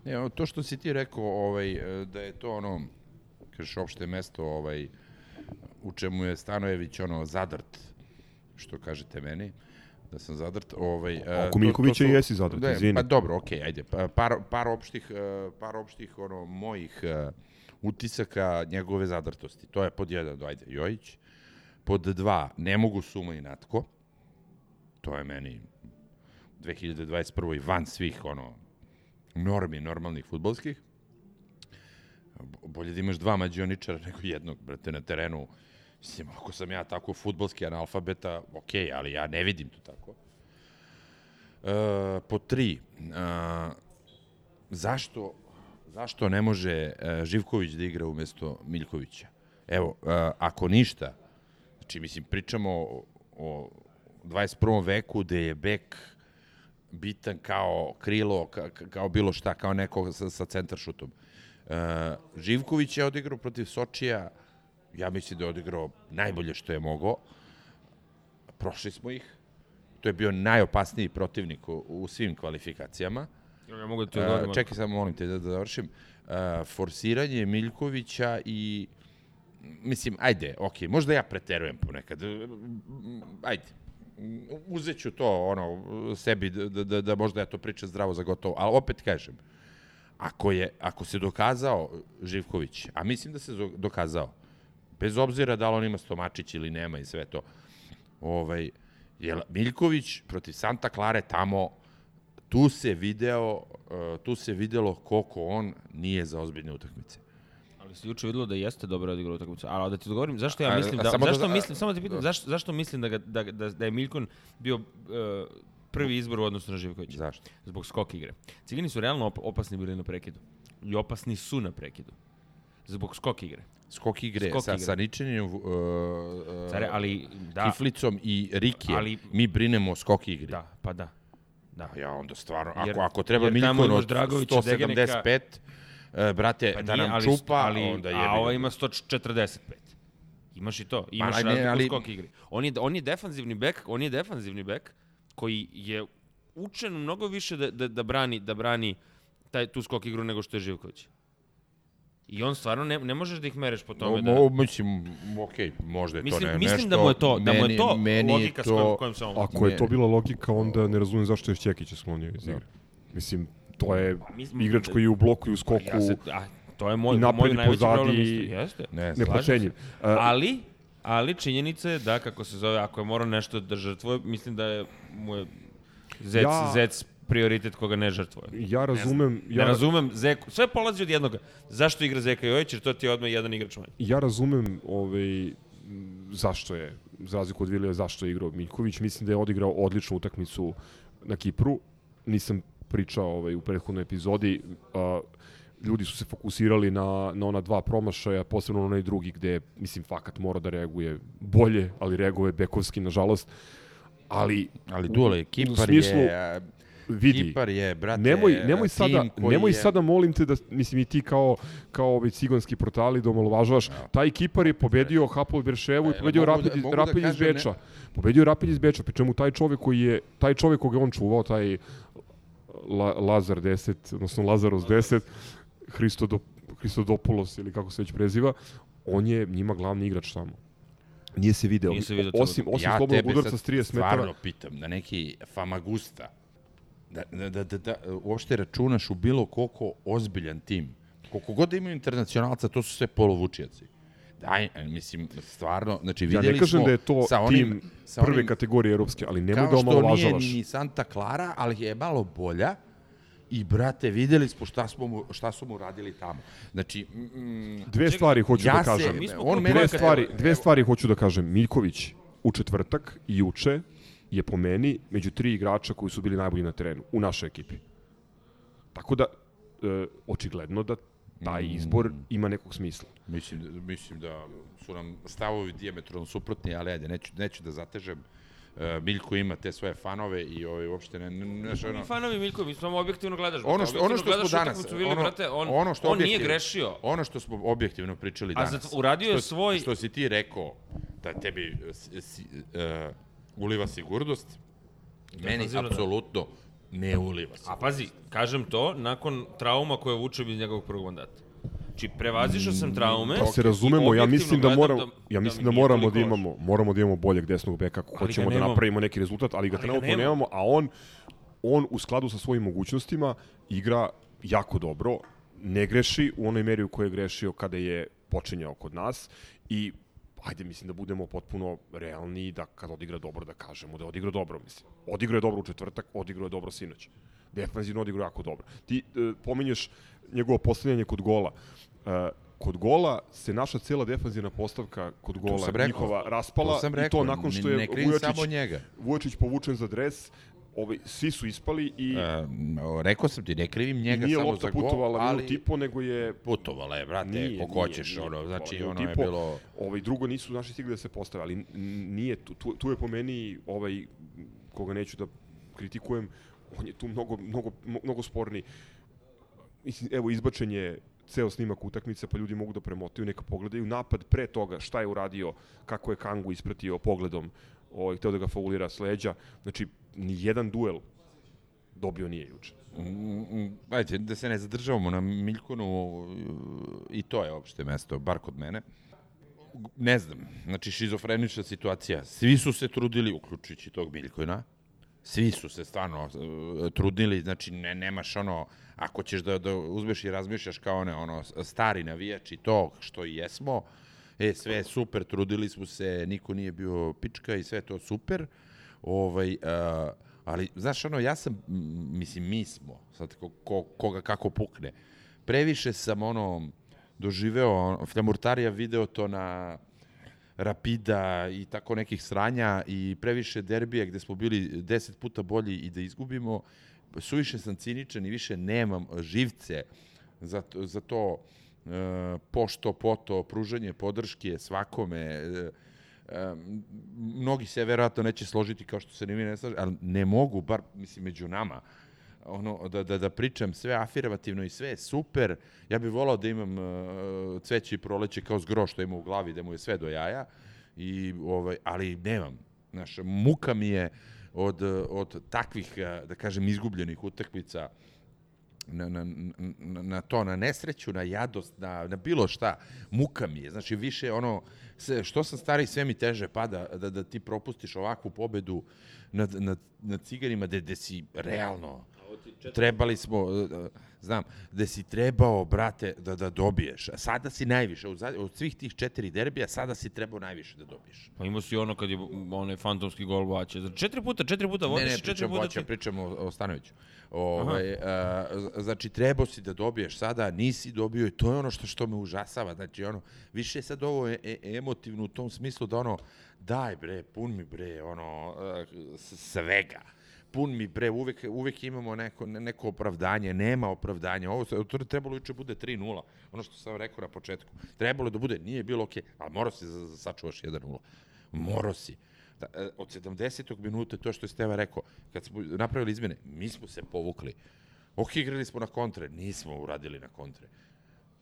Ne, to što si ti rekao, ovaj, e, da je to ono, kažeš, opšte mesto, ovaj, u čemu je Stanojević, ono, zadrt, što kažete meni, da sam zadrt, ovaj... e, Oko Miljkovića su- i jesi zadrt, ne, izvini. Pa dobro, okej, ajde, pa, par, par opštih, e, par opštih, ono, mojih e, utisaka njegove zadrtosti. To je pod jedan, ajde, Jojić. Pod dva, ne mogu Suma i Natko. To je meni 2021. van svih, ono, normi normalnih futbolskih. Bo- Bolje da imaš dva mađioničara nego jednog, brate, na terenu. Mislim, ako sam ja tako futbolski analfabeta, okej, ali ja ne vidim to tako. E, po tri, e, zašto, zašto ne može e, Živković da igra umesto Miljkovića? Evo, e, ako ništa, znači, mislim, pričamo o, o 21. veku gde je bek bitan kao krilo, ka, ka- kao bilo šta, kao neko sa, sa centaršutom. E, Živković je odigrao protiv Sočija, ja mislim da je odigrao najbolje što je mogao. Prošli smo ih. To je bio najopasniji protivnik u, u svim kvalifikacijama. Ja mogu da ti E, odgovorim. čekaj samo, molim te da, da završim. E, forsiranje Miljkovića i mislim, ajde, ok, možda ja preterujem ponekad. Ajde, uzet ću to, ono, sebi, da, da, da možda ja to pričam zdravo za gotovo, ali opet kažem, ako, je, ako se dokazao Živković, a mislim da se dokazao, bez obzira da li on ima stomačić ili nema i sve to, ovaj, je Miljković protiv Santa Klare tamo, tu se video, uh, tu se videlo koliko on nije za ozbiljne utakmice. Ali se juče videlo da jeste dobro odigrao utakmicu. Ali da ti odgovorim, zašto ja A, mislim a da, samo da- zašto a- mislim, samo da ti pitam, da. zašto, zašto mislim da, ga, da, da, da je Miljkon bio uh, prvi izbor u odnosu na Živkovića? Zašto? Zbog skok igre. Cigani su realno op opasni bili na prekidu. I opasni su na prekidu. Zbog skok igre. Skok igre Skok sa, igre. sa Ničenjem, uh, uh, Care, ali da, Kiflicom i Rikijem, Ali- mi brinemo o skok igri. da, pa da. Da. Ja onda stvarno, Jer- ako, ako treba Miljkon od Dragovića, 175, uh, brate, Pa da nije, nam ali, čupa, ali, onda je... a ova ima 145. Imaš i to. Imaš ne, razliku ali- skok igri. On je, on je defanzivni bek, on je defanzivni bek koji je učen mnogo više da, da, da brani, da brani taj, tu skok igru nego što je Živković. I on stvarno ne, ne možeš da ih mereš po tome da... Mo, mislim, okej, možda je Mislim, to ne, mislim nešto... da mu je to, da mu je meni- to meni je logika s to- kojom, kojom se on... Ako je to bila logika, onda ne razumem zašto je Šćekića sklonio iz igre. Mislim, to je mislim igrač da- koji je u bloku i u skoku. Ja se, a, To je moj, moj najveći pozadi problem. Jeste. Ne, slažem neprocenjiv. se. Uh, Ali, ali činjenica je da, kako se zove, ako je morao nešto da žrtvuje, mislim da je mu je Zec, Ja- Zec prioritet koga ne žrtvuje. ja razumem, Ja ja, razumem Zeku, sve polazi od jednog. Zašto igra Zeka Jojić, jer to ti je odmah jedan igrač manje. ja razumem ovaj, zašto je, za razliku od Vilija, zašto je igrao Miljković. Mislim da je odigrao odličnu utakmicu na Kipru. Nisam pričao ovaj, u prethodnoj epizodi. A, ljudi su se fokusirali na, na ona dva promašaja, posebno na onaj drugi gde, mislim, fakat mora da reaguje bolje, ali reaguje bekovski, nažalost. Ali, Ali Dule, Kipar smislu, je... vidi, Kipar je, brate, nemoj, nemoj sada, nemoj je... sada molim te da, mislim i ti kao, kao ovaj ciganski portali da omalovažavaš, taj Kipar je pobedio Hapoel Berševu i Pa, pobedio da- Rapid, da Rapid iz kažem ne- Beča. Pobedio Rapid iz Beča, pri čemu taj čovek koji je, taj čovek koga je on čuvao, taj La, Lazar 10, odnosno Lazaros 10, Hristodo, Hristodopoulos ili kako se već preziva, on je njima glavni igrač tamo. Nije se video. Nije se video osim, osim ja slobodnog udarca s 30 metara. stvarno pitam, da neki Famagusta, da, da, da, da, da uopšte računaš u bilo koliko ozbiljan tim, koliko god da imaju internacionalca, to su sve polovučijaci. Daj, e, mislim, stvarno, znači Ja vidjeli ne kažem smo da je to sa onim, tim sa prve onim, kategorije evropske, ali nemoj da kao što nije omalovažavaš. ni Santa Clara, ali je malo bolja, I, brate, videli smo šta, smo mu, šta su mu radili tamo. Znači, mm, Dve stvari hoću ja da se- kažem. smo on Dve stvari, evo. dve stvari hoću da kažem. Miljković u četvrtak i juče je po meni među tri igrača koji su bili najbolji na terenu u našoj ekipi. Tako da, e, očigledno da taj Mm. izbor ima nekog smisla. Mislim, da- mislim da su nam stavovi diametralno suprotni, ali ajde, neću, neću da zatežem. Uh, Miljko ima te svoje fanove i ovaj, uopšte ne... ne, ne, Mi ono, fanovi Miljko, mi samo objektivno gledaš. ono što, ono što smo danas... Vili, ono, brate, on, ono što on nije grešio. Ono što smo objektivno pričali A danas. za- uradio je svoj- Što si ti rekao, da tebi si, uh, uliva sigurnost, meni Defanzivno, da. apsolutno ne uliva A sigurnost. pazi, kažem to nakon trauma koje vuče iz njegovog prvog mandata. Znači, prevazišao sam traume. Da se razumemo, ja mislim da gledam moramo, ja mi mislim da nije moramo da imamo, moramo da imamo boljeg desnog beka ako hoćemo da napravimo neki rezultat, ali ga Ali trenutno nemamo. a on on u skladu sa svojim mogućnostima igra jako dobro, ne greši u onoj meri u kojoj je grešio kada je počinjao kod nas i ajde mislim da budemo potpuno realni da kad odigra dobro da kažemo da je odigrao dobro, mislim. Odigrao je dobro u četvrtak, odigrao je dobro sinoć. Defanzivno odigrao jako dobro. Ti e, pominješ njegovo postavljanje kod gola. E, kod gola se naša cela defanzivna postavka kod gola rekao. njihova raspala To sam i rekao, to nakon što je ne Vujačić, samo njega. Povučen za dres, ovaj, svi su ispali i E, rekao sam ti, ne krivim njega samo za gol, putovala ali... minut i po, nego je Putovala je, brate, Nije, nije, hoćeš, nije ono, znači, ono i je bilo... Ovaj, drugo nisu naši stigli da se postave, ali nije, tu, tu, tu je po meni ovaj, koga neću da kritikujem, on je tu mnogo, mnogo, mnogo sporniji. Mislim, evo, izbačen je ceo snimak utakmice, pa ljudi mogu da premotaju, neka pogledaju napad pre toga, šta je uradio, kako je Kangu ispratio pogledom, ovaj, hteo da ga faulira s leđa. Znači, ni jedan duel dobio nije juče. Mm, mm, Ajde, da se ne zadržavamo na Miljkonu, i to je opšte mesto, bar kod mene. Ne znam, znači šizofrenična situacija. Svi su se trudili, uključujući tog Miljkona, svi su se stvarno uh, trudili, znači ne, nemaš ono, ako ćeš da, da uzmeš i razmišljaš kao one, ono, stari navijači, to što i jesmo, e, sve je super, trudili smo se, niko nije bio pička i sve to super, ovaj, uh, ali, znaš, ono, ja sam, mislim, mi smo, sad ko, ko, koga kako pukne, previše sam, ono, doživeo, ono, Fljamurtarija video to na Rapida i tako nekih sranja i previše derbija gde smo bili deset puta bolji i da izgubimo, suviše sam ciničan i više nemam živce za, to- za to e, pošto, poto, pružanje podrške svakome, e, e, mnogi se verovatno neće složiti kao što se ni mi ne slaže, ali ne mogu, bar mislim među nama, ono, da, da, da pričam sve afirmativno i sve super. Ja bih volao da imam uh, cveće i proleće kao zgro što ima u glavi, da mu je sve do jaja, i, ovaj, ali nemam. Znaš, muka mi je od, od takvih, eh, da kažem, izgubljenih utakmica na, na, na, na to, na nesreću, na jadost, na, na bilo šta, muka mi je. Znači, više ono, sve, što sam stari, sve mi teže pada da, da ti propustiš ovakvu pobedu nad, nad, nad ciganima, gde, gde si realno trebali smo, e, znam, da si trebao, brate, da, da dobiješ. A sada si najviše, od, od svih tih četiri derbija, sada si trebao najviše da dobiješ. Pa imao si ono kad je onaj fantomski gol Vaće. Znači, četiri puta, četiri puta Ne, vodiš ne, i četiri puta hoćem, ti... pričam o, o Stanoviću. Ovaj, a, znači, trebao si da dobiješ sada, nisi dobio i to je ono što, što me užasava. Znači, ono, više je sad ovo e, e, emotivno u tom smislu da ono, daj bre, pun mi bre, ono, svega pun mi bre, uvek, uvek imamo neko, ne- neko opravdanje, nema opravdanja. Ovo to je trebalo juče bude 3-0, ono što sam rekao na početku. Trebalo je da bude, nije bilo okej, ali morao si da sačuvaš 1-0. Morao si. Da, e, od 70. minuta, to što je Steva rekao, kad smo napravili izmene, mi smo se povukli. Ok, igrali smo na kontre, nismo uradili na kontre.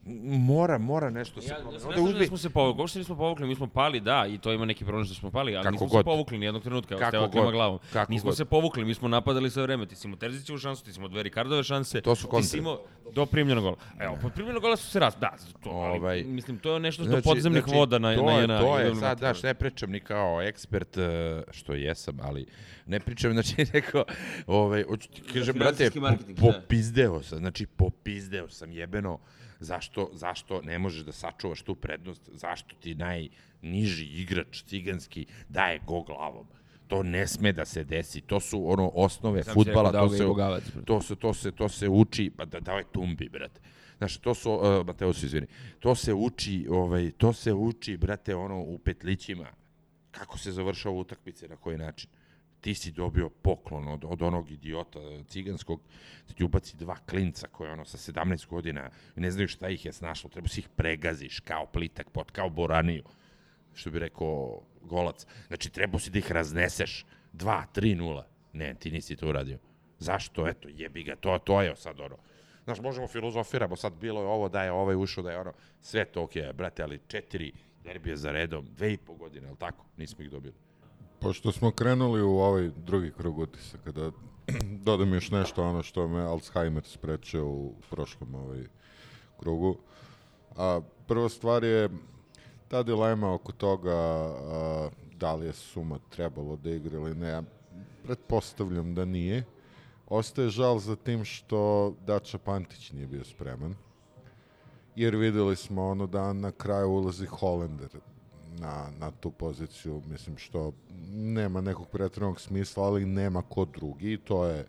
Mora, mora nešto se Ja, ja promeni. Onda da smo se povukli, uopšte nismo povukli, mi smo pali, da, i to ima neki problem što smo pali, ali Kako nismo god. se povukli ni jednog trenutka, evo Kako Steva klima glavom. Kako nismo god. se povukli, mi smo napadali sve vreme, ti si imao Terzićevu šansu, ti si imao dve Rikardove šanse, To su ti kontre. si imao do primljenog gola. Evo, pod primljenog gola su se raz, da, to, ali, Ovaj, mislim, to je nešto do podzemnih znači, voda na, to na je, jedna. To je, sad, znaš, ne pričam ni kao ekspert, e, što jesam, ali ne pričam, znači, neko, ovaj, hoću ti kažem, brate, da. popizdeo sam, znači, popizdeo sam jebeno, zašto, zašto ne možeš da sačuvaš tu prednost, zašto ti najniži igrač ciganski daje go glavom. To ne sme da se desi. To su ono osnove Sam dao to se Bogavac. to se to se to se uči, pa da je Tumbi, brate. Znaš, to su uh, Mateo se izvini. To se uči, ovaj, to se uči, brate, ono u petlićima. Kako se završava utakmice, na koji način. Ti si dobio poklon od, od onog idiota ciganskog, da ti ubaci dva klinca koje ono sa 17 godina ne znaju šta ih je snašlo, treba si ih pregaziš kao plitak pot, kao boraniju što bi rekao golac. Znači, trebao si da ih razneseš. 2, 3, 0. Ne, ti nisi to uradio. Zašto? Eto, jebi ga, to, to je sad ono. Znaš, možemo filozofiramo, sad bilo je ovo, da je ovaj ušao, da je ono, sve to okej, okay, brate, ali četiri derbije za redom, dve i po godine, ali tako? Nismo ih dobili. Pošto smo krenuli u ovaj drugi krug utisaka, da dodam još nešto ono što me Alzheimer sprečio u prošlom ovaj krugu. A, prva stvar je ta dilema oko toga a, da li je Suma trebalo da igra ili ne. Ja pretpostavljam da nije. Ostaje žal za tim što Dača Pantić nije bio spreman. Jer videli smo ono da na kraju ulazi Holender na, na tu poziciju, mislim što nema nekog pretrednog smisla, ali nema ko drugi. I to je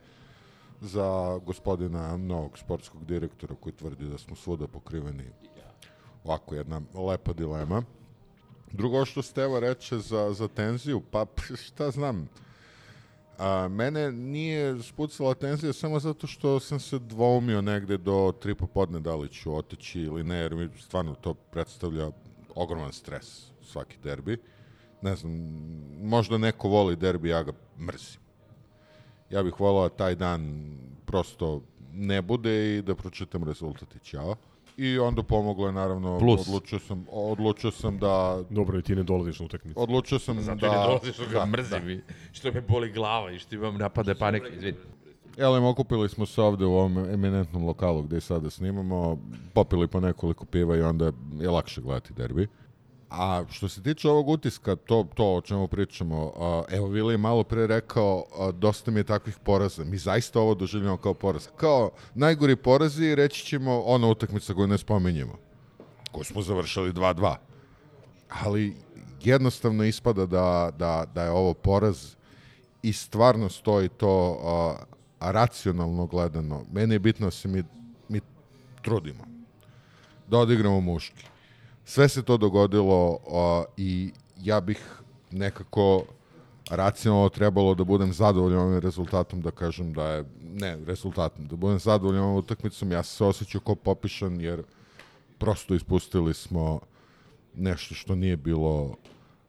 za gospodina novog sportskog direktora koji tvrdi da smo svuda pokriveni ovako jedna lepa dilema. Drugo što Steva reče za, za tenziju, pa šta znam, A, mene nije spucala tenzija samo zato što sam se dvoumio negde do tri popodne da li ću otići ili ne, jer mi stvarno to predstavlja ogroman stres svaki derbi. Ne znam, možda neko voli derbi, ja ga mrzim. Ja bih volao da taj dan prosto ne bude i da pročitam rezultat i ćao. I onda pomoglo je naravno, Plus. odlučio sam, odlučio sam da Dobro, i ti ne dolaziš na utakmicu. odlučio sam Zato da... da, ne dolazi što ga da, mrzim i što me boli glava i što imam napade panike. Izvini. Elem, okupili smo se ovde u ovom eminentnom lokalu gde sada snimamo, popili po nekoliko piva i onda je lakše gledati derbi. A što se tiče ovog utiska, to, to o čemu pričamo, a, evo Vili je malo pre rekao, a, dosta mi je takvih poraza. Mi zaista ovo doživljamo kao poraz. Kao najgori porazi reći ćemo ona utakmica koju ne spominjemo, koju smo završili 2-2. Ali jednostavno ispada da, da, da je ovo poraz i stvarno stoji to a racionalno gledano. Meni je bitno da se mi, mi trudimo. Da odigramo muški. Sve se to dogodilo a, i ja bih nekako racionalno trebalo da budem zadovoljan ovim rezultatom, da kažem da je, ne rezultatom, da budem zadovoljan ovom utakmicom, ja se osjećao kao popišan jer prosto ispustili smo nešto što nije bilo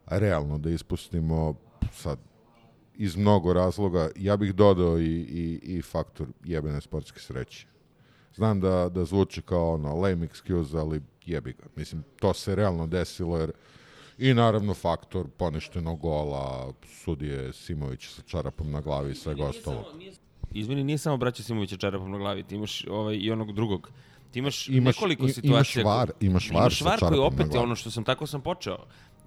realno da ispustimo sad iz mnogo razloga. Ja bih dodao i, i, i faktor jebene sportske sreće. Znam da, da zvuči kao ono lame excuse, ali jebi ga. Mislim, to se realno desilo jer i naravno faktor poništenog gola, sudije Simović sa čarapom na glavi i svega ostalog. Izvini, nije samo braća Simovića čarapom na glavi, ti imaš ovaj, i onog drugog. Ti imaš, Imaš- nekoliko i- imaš situacija. var- imaš var imaš sa var koji opet, glavi. ono što sam, tako sam počeo,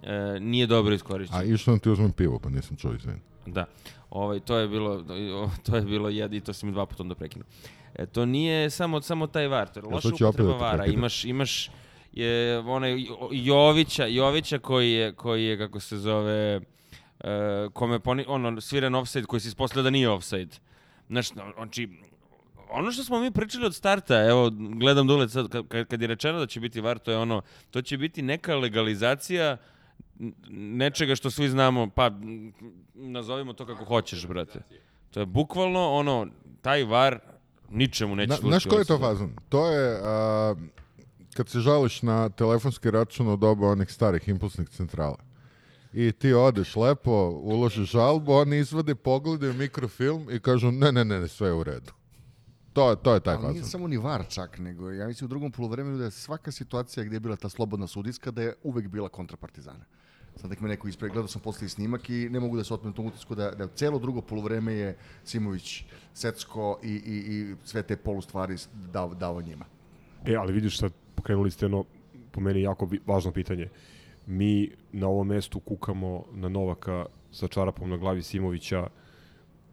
e, nije dobro iskorišćen. A išao sam ti uzmem pivo, pa nisam čuo izvini. Da. Ovaj, to je bilo, to je bilo jed i to sam dva puta onda prekinuo. E, to nije samo, samo taj var, to je loša da upotreba te vara. Imaš, imaš je, onaj Jovića, Jovića koji je, koji je, kako se zove, e, kome poni, ono, sviren offside koji se ispostavlja da nije offside. Znaš, znači, ono što smo mi pričali od starta, evo, gledam dole sad, kad, kad- je rečeno da će biti VAR, to je ono, to će biti neka legalizacija nečega što svi znamo, pa nazovimo to kako hoćeš, brate. To je bukvalno ono, taj VAR ničemu neće služiti. znaš koji je to fazon? To je a, kad se žališ na telefonski račun od doba onih starih impulsnih centrala. I ti odeš lepo, uložiš žalbu, oni izvade, pogledaju mikrofilm i kažu ne, ne, ne, ne, sve je u redu. To, to je taj Ali nije fazon. samo ni var čak, nego ja mislim u drugom polovremenu da je svaka situacija gdje je bila ta slobodna sudijska, da je uvek bila kontra Partizana. Sad nek me neko ispred, gledao sam posle snimak i ne mogu da se otmem tom utisku da, da celo drugo polovreme je Simović, Secko i, i, i sve te polustvari dao, dao njima. E, ali vidiš sad, pokrenuli ste jedno, po meni, jako važno pitanje. Mi na ovom mestu kukamo na Novaka sa čarapom na glavi Simovića,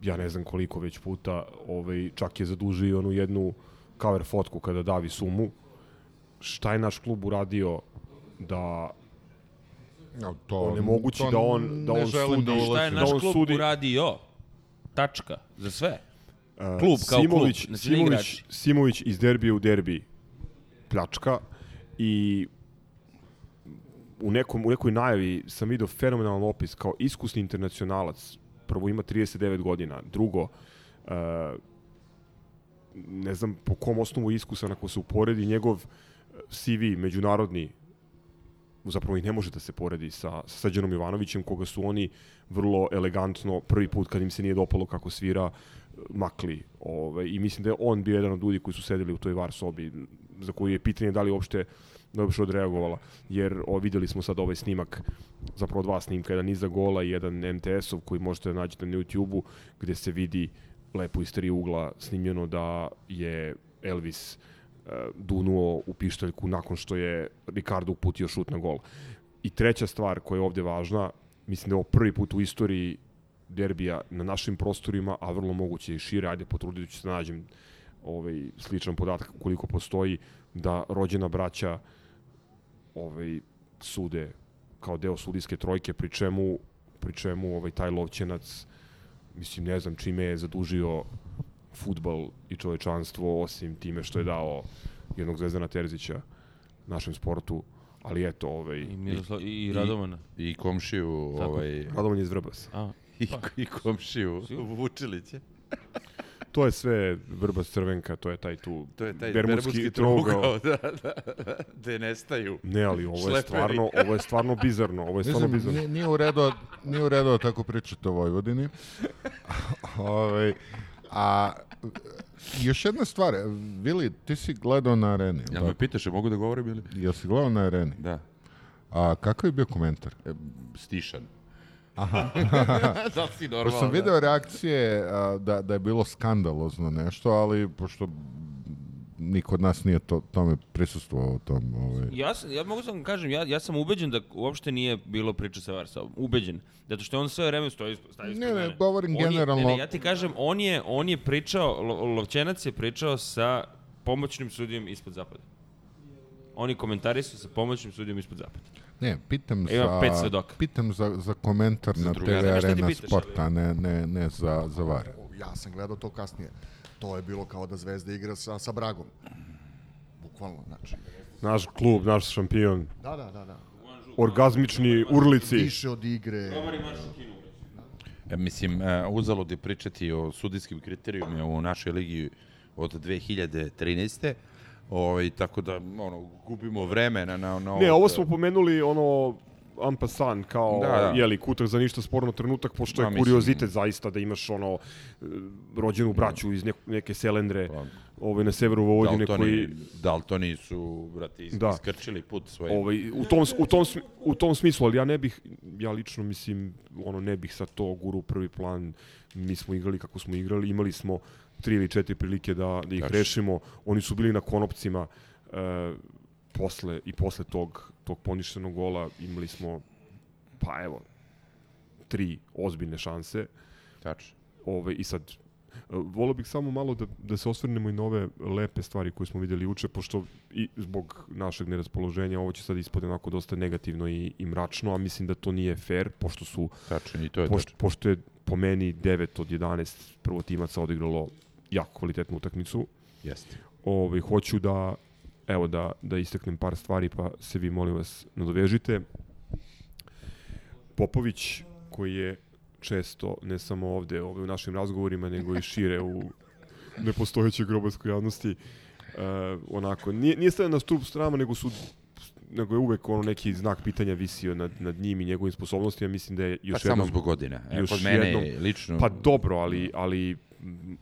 ja ne znam koliko već puta, ovaj, čak je zadužio onu jednu cover fotku kada davi sumu. Šta je naš klub uradio da Ja, to, onemogući to da on- da on želim sudi. da Šta je. Da naš on klub sudi- uradio? Tačka. Za sve. Uh, Klub kao Simović, klub, znači Simović. Simović iz derbija u derbi pljačka i u, nekom, u nekoj najavi sam vidio fenomenalan opis kao iskusni internacionalac. Prvo ima 39 godina, drugo uh, ne znam po kom osnovu iskusan ako se uporedi njegov CV međunarodni zapravo i ne može da se poredi sa, sa Jovanovićem, koga su oni vrlo elegantno, prvi put kad im se nije dopalo kako svira, makli. Ove, I mislim da je on bio jedan od ljudi koji su sedeli u toj var sobi, za koju je pitanje da li uopšte da uopšte odreagovala, jer o, videli smo sad ovaj snimak, zapravo dva snimka, jedan iza gola i jedan MTS-ov koji možete da nađete na YouTube-u, gde se vidi lepo iz tri ugla snimljeno da je Elvis e, dunuo u pištaljku nakon što je Ricardo uputio šut na gol. I treća stvar koja je ovde važna, mislim da je ovo prvi put u istoriji derbija na našim prostorima, a vrlo moguće i šire, ajde potrudit ću se da nađem ovaj, sličan podatak koliko postoji, da rođena braća ovaj, sude kao deo sudijske trojke, pri čemu, pri čemu ovaj, taj lovćenac, mislim, ne znam čime je zadužio futbal i čovečanstvo, osim time što je dao jednog Zvezdana Terzića našem sportu, ali eto, ovaj, I, Miroslav, i, i Radovana. I komšiju, Tako. ovaj, Radovan je iz Vrbasa. A, i, i komšiju Vučilića. To je sve Vrbas Crvenka, to je taj tu To je taj bermudski, bermudski trougao. trougao, da, da, da, gde nestaju. Ne, ali ovo je Šleperi. stvarno, ovo je stvarno bizarno, ovo je stvarno Mislim, bizarno. nije, nije, u redu, nije u redu da tako pričate o Vojvodini. Ovaj, a još jedna stvar, Vili, ti si gledao na areni. jel Jel me pitaš, mogu da govorim ili? Jel si gledao na areni? Da. A kakav je bio komentar? E, stišan. Aha. da si normalno? Pošto sam video reakcije a, da, da je bilo skandalozno nešto, ali pošto niko od nas nije to, tome prisustvovao tom. Ovaj. Ja, sam, ja mogu sam kažem, ja, ja sam ubeđen da uopšte nije bilo priče sa Varsavom. Ubeđen. Zato što on sve vreme stoji, stavi ispred Ne, ne, mene. govorim On je- generalno. Ne, ne, ja ti kažem, on je, on je pričao, Lo, Lovćenac je pričao sa pomoćnim sudijom ispod zapada. Oni komentari su sa pomoćnim sudijom ispod zapada. Ne, pitam Ima za, pet svedoka. pitam za, za komentar na TV Arena pitaš, Sport, ali- a ne, ne, ne za, za VAR. Ja sam gledao to kasnije. To je bilo kao da Zvezda igra sa, sa Bragom. Bukvalno, znači. Naš klub, naš šampion, Da, da, da, da. orgazmični urlici. Više od igre. E, mislim, e, uzalud je pričati o sudijskim kriterijumima u našoj ligi od 2013. Ovaj, tako da, ono, gubimo vreme na, na, Ne, ovo smo pomenuli ono ampasan kao Da, da. jeli kutak za ništa sporno trenutak pošto je mislim- kuriozitet zaista da imaš ono e, rođenu braću iz nek, neke selendre Pa, ovaj na severu Vojvodine Daltoni, koji Daltoni su, brate, is, Da. iskrčili put svojim. ovaj u tom u tom u tom smislu ali ja ne bih ja lično mislim ono ne bih sa to guru prvi plan mi smo igrali kako smo igrali imali smo tri ili četiri prilike da da ih Tačno. rešimo oni su bili na konopcima e, posle i posle tog tog poništenog gola imali smo pa evo tri ozbiljne šanse. Tačno. Ove, I sad, e, volio bih samo malo da, da se osvrnemo i na ove lepe stvari koje smo videli juče, pošto i zbog našeg neraspoloženja ovo će sad ispode onako dosta negativno i, i mračno, a mislim da to nije fair, pošto su Tačno, i to je pošto, tačno. pošto je po meni 9 od 11 prvotimaca odigralo jako kvalitetnu utakmicu. Jeste. Ovaj hoću da evo da da istaknem par stvari pa se vi molim vas nadovežite. Popović koji je često ne samo ovde ovaj, u našim razgovorima nego i šire u nepostojećoj grobarskoj javnosti uh, onako nije nije stavio na stup strama nego su nego je uvek ono neki znak pitanja visio nad, nad njim i njegovim sposobnostima. Mislim da je Pa još samo jednom... zbog godina. E, još kod mene jednom- lično... Pa dobro, ali, ali m,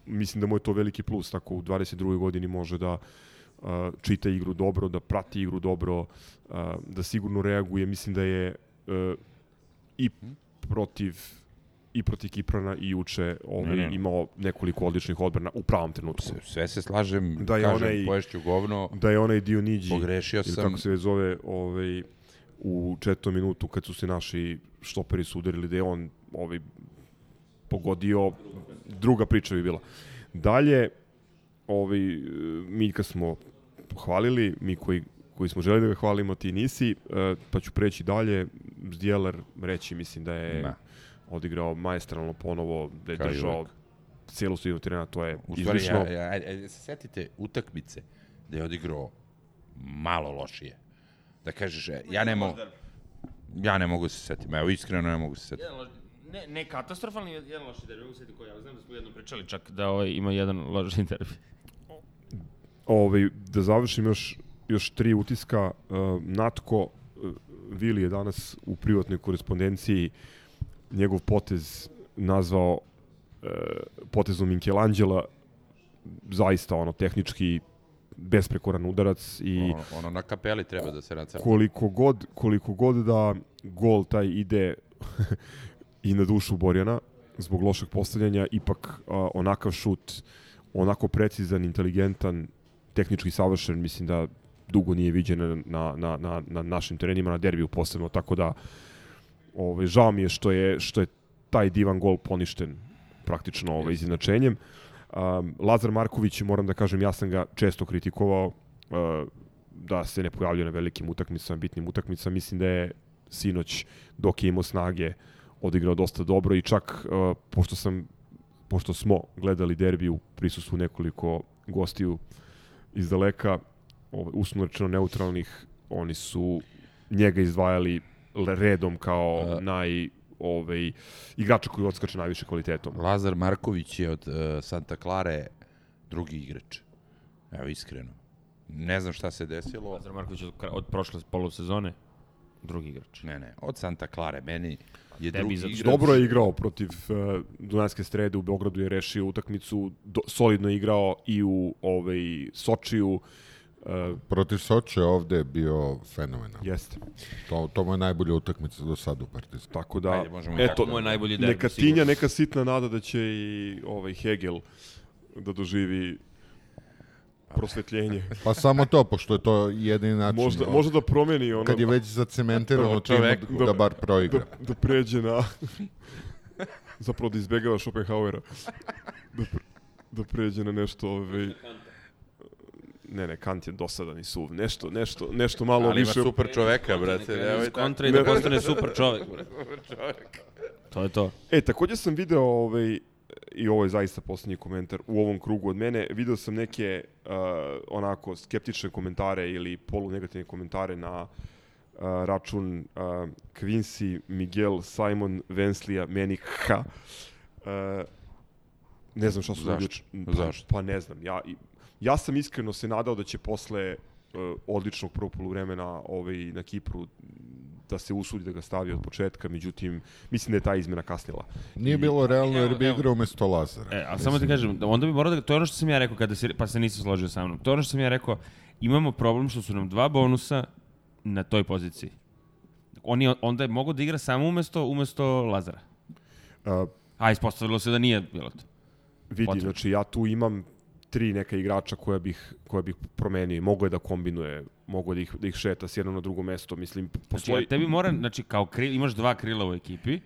mislim da mu je to veliki plus, tako u 22. godini može da uh, čita igru dobro, da prati igru dobro, uh, da sigurno reaguje. Mislim da je uh, i protiv i protiv Kiprana i juče ovaj, Ne, ne. imao nekoliko odličnih odbrana u pravom trenutku. Sve, sve se slažem, Da je kažem, onaj- poješću govno, Da je onaj Dioniđi, pogrešio sam. kako se već zove, ovaj, u četvrtom minutu kad su se naši štoperi sudarili, da je on ovaj, pogodio, druga priča bi bila. Dalje, ovaj, mi kad smo hvalili, mi koji, koji smo želi da ga hvalimo, ti nisi, eh, pa ću preći dalje. Zdjeler reći, mislim da je Ma. odigrao maestralno ponovo, da je Kao i držao uvek. cijelu sredinu terena, to je U stvari, izlično. ja, ja, ja, ja, se setite utakmice da je odigrao malo lošije. Da kažeš, e, ja ne mogu... Ja ne mogu da se setim, evo iskreno ne mogu da se setim. Jedan loš, ne, ne katastrofalni, jedan loš derbi, mogu se setiti koji, ja znam da smo jednom pričali čak da ovaj, ima jedan loš derbi. Ovaj, da završim još, još tri utiska. Uh, Natko uh, Vili je danas u privatnoj korespondenciji njegov potez nazvao uh, potezom Michelangela zaista ono tehnički besprekoran udarac i Ono, ono na kapeli treba da se nacrta. koliko god, koliko god da gol taj ide i na dušu Borjana zbog lošeg postavljanja, ipak a, onakav šut, onako precizan, inteligentan, tehnički savršen, mislim da dugo nije viđen na, na, na, na našim terenima, na derbiju posebno, tako da ovaj, žao mi je što je, što je taj divan gol poništen praktično ovaj, izjednačenjem. Um, Lazar Marković, moram da kažem, ja sam ga često kritikovao uh, da se ne pojavljuje na velikim utakmicama, bitnim utakmicama. Mislim da je sinoć, dok je imao snage, odigrao dosta dobro i čak, uh, pošto sam pošto smo gledali derbi u prisustvu nekoliko gostiju iz daleka, ovaj, uslovno rečeno neutralnih, oni su njega izdvajali redom kao A- naj ovaj, igrača koji odskače najviše kvalitetom. Lazar Marković je od uh, Santa Klare drugi igrač. Evo, iskreno. Ne znam šta se desilo. Lazar Marković od, od prošle polusezone, drugi igrač. Ne, ne, od Santa Klare. Meni je drugi zato igrač. Dobro je igrao protiv uh, Dunajske strede u Beogradu je rešio utakmicu, do, solidno je igrao i u ovaj Sočiju. Uh, Protiv Soče ovde je bio fenomenal. jeste. To, to mu je najbolja utakmica do sada u Partizanu. Tako da, Ajde, možemo eto, tako. Moj najbolji derbi. neka sigurno. tinja, neka sitna nada da će i ovaj Hegel da doživi prosvetljenje. Pa samo to, pošto je to jedini način. Možda, o, možda da promeni ono, Kad je već zacementirano Prvo tim čovek, da, da bar proigra. da, da pređe na... zapravo da izbegava Schopenhauera. Da, pre, da pređe na nešto... Ovaj, ne, ne, Kant je dosadan i suv. Nešto, nešto, nešto malo Ali ima više... super čoveka, brate. Nemoj iz kontra i da postane super čovek. bre. To je to. E, takođe sam video, ovaj, i ovo je zaista poslednji komentar u ovom krugu od mene, video sam neke uh, onako skeptične komentare ili polunegativne komentare na uh, račun uh, Quincy, Miguel, Simon, Venslija, Menika. Uh, ne znam šta su Zašto? Pa, Zašto? Pa ne znam. Ja, ja sam iskreno se nadao da će posle uh, odličnog prvog poluvremena ovaj, na Kipru da se usudi da ga stavi od početka, međutim, mislim da je ta izmena kasnila. Nije bilo realno jer bi igrao umesto Lazara. E, a samo ti kažem, da onda bi morao da, to je ono što sam ja rekao kada si, pa se nisi složio sa mnom. To je ono što sam ja rekao, imamo problem što su nam dva bonusa na toj poziciji. On je, onda je mogao da igra samo umesto, umesto Lazara. Uh, A ispostavilo se da nije bilo to. Vidi, Potrebno. znači ja tu imam tri neka igrača koja bih, koja bih promenio. Mogu je da kombinuje, mogu da ih, da ih šeta s jedno na drugo mesto. Mislim, Znači, postoji... a tebi mora, znači, kao kril, imaš dva krila u ekipi,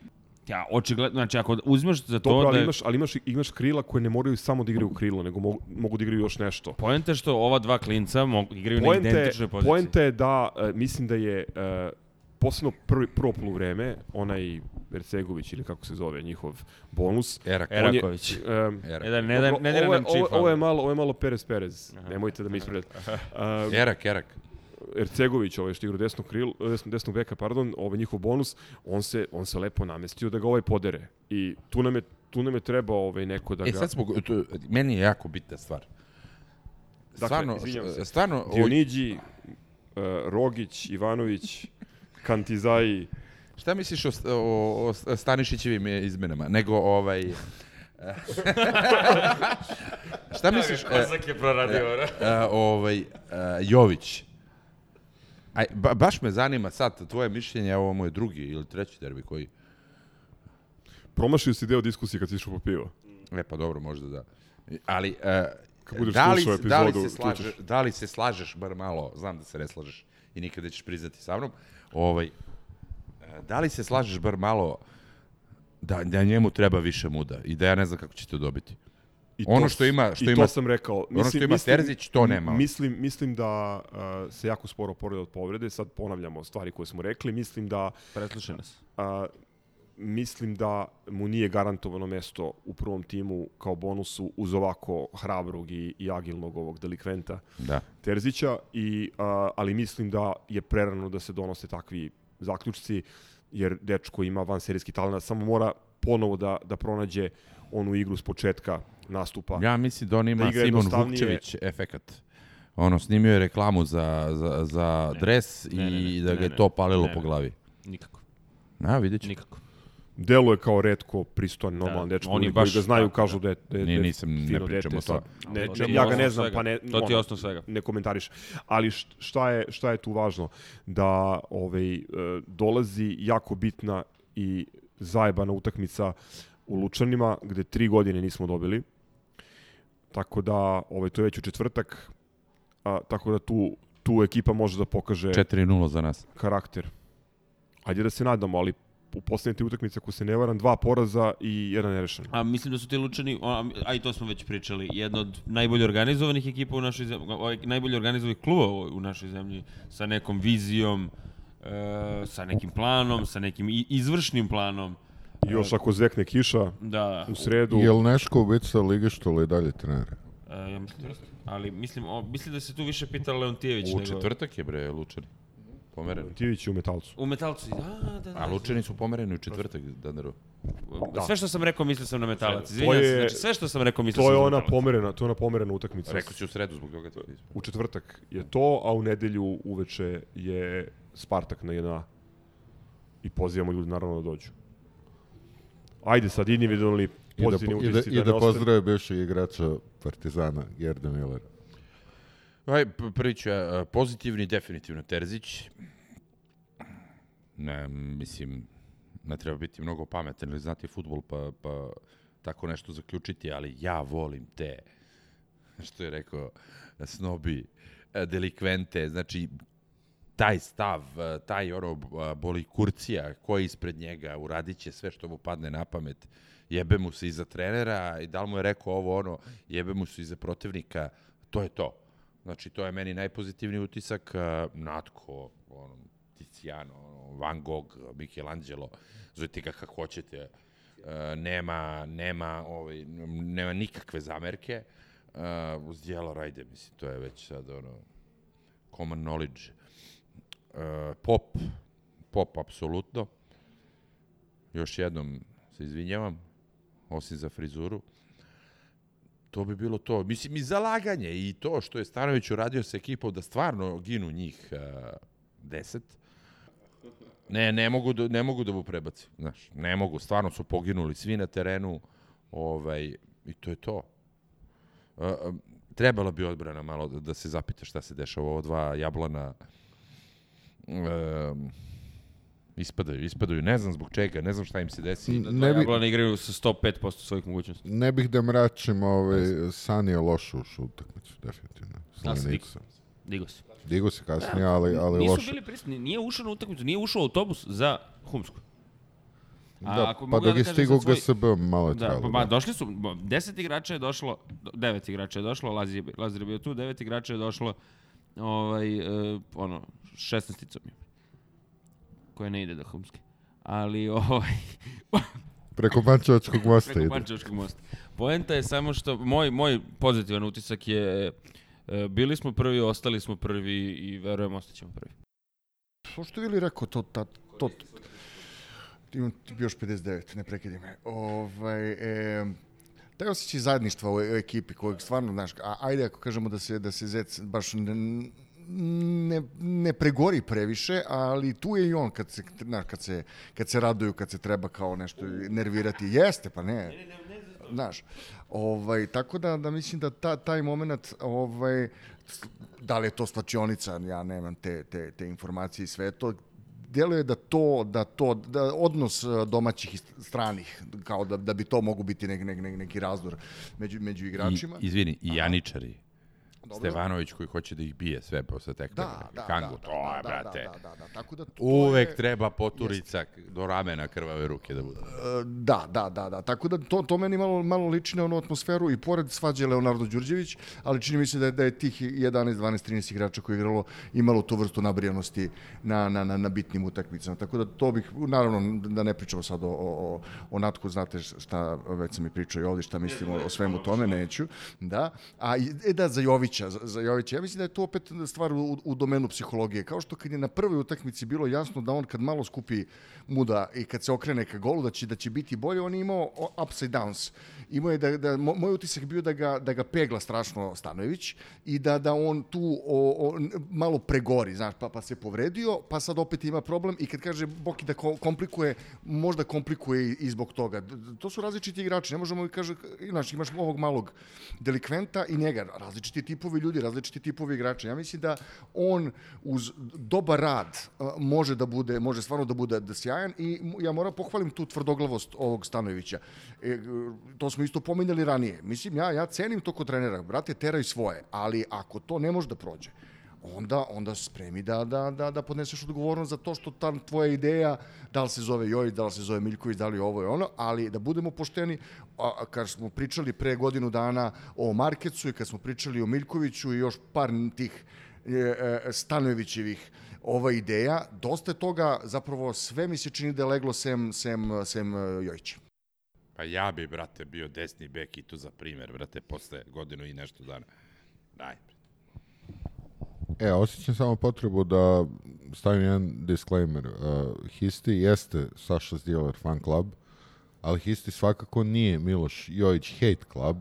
Ja, očigledno, znači ako uzmeš za to Dobro, da ali je... imaš, ali imaš, imaš krila koje ne moraju samo da igraju krilo, nego mogu, mogu da igraju još nešto. Poenta je što ova dva klinca mogu, igraju na identičnoj poziciji. poenta je da, e, mislim da je e, posebno prvi, prvo poluvreme, onaj Ercegović ili kako se zove njihov bonus. Erak. on je, Eraković. em, Erak. Ne da, ne da, ne da ovo, je, nam ovo, čifa. ovo je malo, ovo je malo Perez Perez. Nemojte da mi ispredate. Uh, Erak, Erak. Ercegović, ovaj što igra desnog kril, desnog, desnog beka, pardon, ovaj njihov bonus, on se on se lepo namestio da ga ovaj podere. I tu nam je tu nam je trebao ovaj neko da E ga sad smo, to, meni je jako bitna stvar. Dakle, Stvarno, se. stvarno, Dionidži, uh, Rogić, Ivanović, Kantizaji, šta misliš o, o, o Stanišićevim e, izmenama? Nego ovaj... šta misliš... e, Kozak je proradio. e, ovaj, e, Jović. Aj, ba, baš me zanima sad tvoje mišljenje, ovo mu je drugi ili treći derbi koji... promašio si deo diskusije kad si išao po pivo. E pa dobro, možda da. Ali, budeš da, li, slušao da, li epizodu, se slaže, čućeš. da li se slažeš, bar malo, znam da se ne slažeš i nikad nećeš priznati sa mnom, ovaj, e, da li se slažeš bar malo da, da njemu treba više muda i da ja ne znam kako će to dobiti? I Ono to što ima- što I ima- to sam rekao. ono što ima Terzić, to nema. Mislim, mislim da uh, se jako sporo oporavlja od povrede. Sad ponavljamo stvari koje smo rekli. Mislim da Preslušaj nas. a, mislim da mu nije garantovano mesto u prvom timu kao bonusu uz ovako hrabrog i, i agilnog ovog delikventa Da. Terzića, i, a, ali mislim da je prerano da se donose takvi zaključci, jer dečko ima vanserijski talent, samo mora ponovo da, da pronađe onu igru s početka nastupa. Ja mislim da on ima Da Simon. Vukčević efekat. Ono, snimio je reklamu za, za, za dres Ne, ne, i ne, da ne, ga je ne. to palilo Ne, po ne. glavi. Nikako. A, vidjet ću. Nikako. Deluje kao redko pristojan, normalan Da, dečko. on je Oni koji baš ga znaju tako, kažu da. da je, da je, Nije, da je nisam, ne fino dete, o sad. tome. Ne, To ne, je ja ga ne znam, svega. pa ne, To ti je osnov svega. ne komentariš. Ali št- šta je, šta je tu važno? Da ovaj, e, dolazi jako bitna i zajebana utakmica u Lučanima, gde tri godine nismo dobili. Tako da, ovaj, to je već u četvrtak, a, tako da tu, tu ekipa može da pokaže 4-0 za nas. karakter. Ajde da se nadamo, ali u poslednje tri utakmice, ako se ne varam, dva poraza i jedan nerešen. A mislim da su ti Lučani, a, a i to smo već pričali, jedna od najbolje organizovanih ekipa u našoj zemlji, ovaj, najbolje organizovanih klubova u našoj zemlji, sa nekom vizijom, e, sa nekim planom, sa nekim izvršnim planom. Još ako zvekne kiša Da, u sredu, Jel Neško ubica Lige što li dalje trener? e, ja mislim da. Ali mislim, o, mislim da se tu više pita Leontijević U nego... četvrtak je bre Lučani. Pomereni. Tivić je u metalcu. U metalcu, da, da, da. A Lučani su pomereni u četvrtak, Dandaru. Sve što sam rekao mislio sam na metalac. Izvinjam To se, je- znači sve što sam rekao mislio To sam je na ona metalac. pomerena, to je ona pomerena utakmica. Rekao si u sredu zbog toga. U četvrtak je to, a u nedelju uveče je Spartak na 1 I pozivamo ljudi naravno da dođu. Ajde sad individualni da, pozitivni po- i da, utisci i da ne ostane. pozdrave bivšeg igrača Partizana, Gerda Miller. Aj, p- prvi ću ja, a, pozitivni, definitivno Terzić. Ne, mislim, ne treba biti mnogo pametan ili znati futbol pa, pa tako nešto zaključiti, ali ja volim te, što je rekao, snobi, e, delikvente, znači taj stav, e, taj ono a, boli kurcija koji ispred njega, uradit će sve što mu padne na pamet, jebe mu se iza trenera i da li mu je rekao ovo ono, jebe mu se iza protivnika, to je to. Znači, to je meni najpozitivniji utisak. Uh, Natko, ono, Tiziano, ono, Van Gogh, Michelangelo, zovite ga kako hoćete. Nema, nema, ovaj, nema nikakve zamerke. Uz dijelo Rajde, mislim, to je već sad ono, common knowledge. Uh, pop, pop, apsolutno. Još jednom se izvinjavam, osim za frizuru. To bi bilo to. Mislim, i zalaganje i to što je Stanović uradio sa ekipom da stvarno ginu njih uh, deset. Ne, ne mogu, da, ne mogu da mu prebacim. Znaš, ne mogu. Stvarno su poginuli svi na terenu. Ovaj, I to je to. Uh, trebala bi odbrana malo da, da se zapita šta se dešava. Ovo dva jablana um, ispadaju, ispadaju. Ne znam zbog čega, ne znam šta im se desi. Ne, bi, Jablana igraju sa 105% svojih mogućnosti. ne bih da mračim ovaj, Sanija lošu ušu utakmicu, definitivno. Da, se Slavenica. Digo se. Digo se kasnije, ali, ali Nisu loše. bili prisutni, nije ušao na utakmicu, nije ušao u autobus za Humsku. A Da, ako pa dok da je stigao svoj- GSB, malo je Da, trajalo. pa, ma, došli su, deset igrača je došlo, do- devet igrača je došlo, Lazir, je- Lazir je bio tu, devet igrača je došlo, ovaj, e, ono, šestnesticom je, koje ne ide do Humske. Ali, ovaj, Preko Pančevačkog mosta preko ide. Pančevačkog mosta. Poenta je samo što, moj, moj pozitivan utisak je, e, bili smo prvi, ostali smo prvi i verujem ostaćemo prvi. Što što je Vili rekao, to, ta, to, imam još 59, ne prekidi me. Ovaj, e, taj osjećaj zajedništva u, u ekipi kojeg stvarno, znaš, a, ajde ako kažemo da se, da se Zec baš ne, ne, ne pregori previše, ali tu je i on kad se, znaš, kad se, kad se raduju, kad se treba kao nešto nervirati. Jeste, pa ne. Znaš, ovaj, tako da, da mislim da ta, taj moment, ovaj, da li je to slačionica, ja nemam te, te, te informacije i sve to, deluje da to, da to, da odnos eh, domaćih i stranih, kao da, da bi to mogu biti nek, nek, nek, neki razdor među, među igračima. I, izvini, i Janičari. Dobro. Stevanović koji hoće da ih bije sve posle tekme. Da, da, Kangu, da, to da, je, da, brate. Da, da, da, tako da to Uvek je- treba poturica do ramena krvave ruke da bude. E, Da, da, da, da. Tako da to, to meni malo, malo liči na onu atmosferu i pored svađe Leonardo Đurđević, ali čini mi se da je, da je tih 11, 12, 13 igrača koji je igralo imalo tu vrstu nabrijanosti na, na, na, na bitnim utakmicama. Tako da to bih, naravno, da ne pričamo sad o, o, o, o Natku, znate šta, već sam i pričao i ovdje, šta mislim o, o svemu tome, neću. Da. A, e da, za Jovića, za, Jovića, ja mislim da je to opet stvar u, u domenu psihologije. Kao što kad je na prvoj utakmici bilo jasno da on kad malo skupi muda i kad se okrene ka golu, da će, da će biti bolje, on je imao o- upside downs. Imao je da, da mo- moj utisak bio da ga, da ga pegla strašno Stanojević i da, da on tu o, o, malo pregori, znaš, pa, pa se povredio, pa sad opet ima problem i kad kaže Boki da ko- komplikuje, možda komplikuje i, zbog toga. To su različiti igrači, ne možemo i kaže, znaš, imaš ovog malog delikventa i njega, različiti tipovi ljudi, različiti tipovi igrača. Ja mislim da on uz dobar rad može da bude, može stvarno da bude da sjajan i ja moram pohvalim tu tvrdoglavost ovog Stanojevića. E, to smo isto pominjali ranije. Mislim, ja, ja cenim to kod trenera, brate, teraj svoje, ali ako to ne može da prođe, onda onda spremi da, da, da, da podneseš odgovornost za to što ta tvoja ideja, da li se zove Jojić, da li se zove Miljković, da li ovo je ono, ali da budemo pošteni, a, kad smo pričali pre godinu dana o Markecu i kad smo pričali o Miljkoviću i još par tih e, e, Stanojevićevih ova ideja, dosta toga, zapravo sve mi se čini da je leglo sem, sem, sem e, Jojića. Pa ja bi, brate, bio desni bek i to za primer, brate, posle godinu i nešto dana. Daj. E, osjećam samo potrebu da stavim jedan disclaimer. Uh, Histi jeste Saša Dealer fan club, ali Histi svakako nije Miloš Jojić hate club.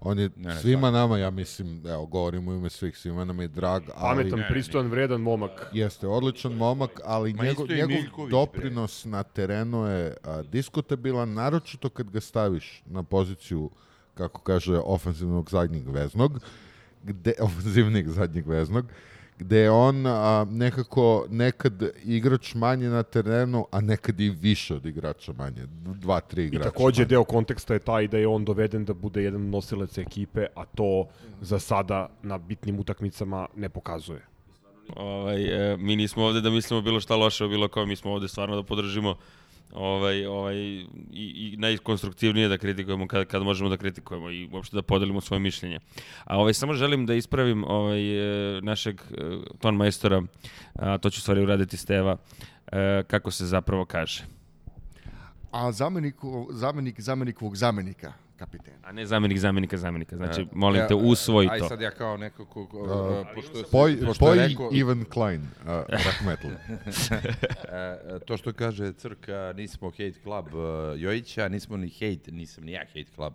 On je ne, svima nama, ja mislim, evo, govorim u ime svih, svima nama je drag, ali... Pametan, pristojan, vredan momak. Jeste, odličan momak, ali Ma njegov, njegov Miljković, doprinos na terenu je a, diskutabilan, naročito kad ga staviš na poziciju, kako kaže, ofenzivnog zadnjeg veznog, gde, ofenzivnih zadnjeg veznog, gde je on a, nekako nekad igrač manje na terenu, a nekad i više od igrača manje. Dva, tri I igrača takođe manje. deo konteksta je taj da je on doveden da bude jedan nosilac ekipe, a to za sada na bitnim utakmicama ne pokazuje. Ovaj, e, mi nismo ovde da mislimo bilo šta loše o bilo kome, mi smo ovde stvarno da podržimo ovaj, ovaj, i, i najkonstruktivnije da kritikujemo kad, kad možemo da kritikujemo i uopšte da podelimo svoje mišljenje. A ovaj, samo želim da ispravim ovaj, e, našeg e, ton majstora, a to ću stvari uraditi Steva, e, kako se zapravo kaže. A zameniku, zamenik zamenikovog zamenika, kapitena. A ne zamenik zamenika zamenika. Znači, E, molim ja, te, usvoji Aj to. sad ja kao neko ko, ko, Uh, pošto, je- Poj, pošto je poj rekao, Ivan Klein, uh, Rahmetli. e, to što kaže Crka, nismo hate club uh, Jojića, nismo ni hate, nisam ni ja hate club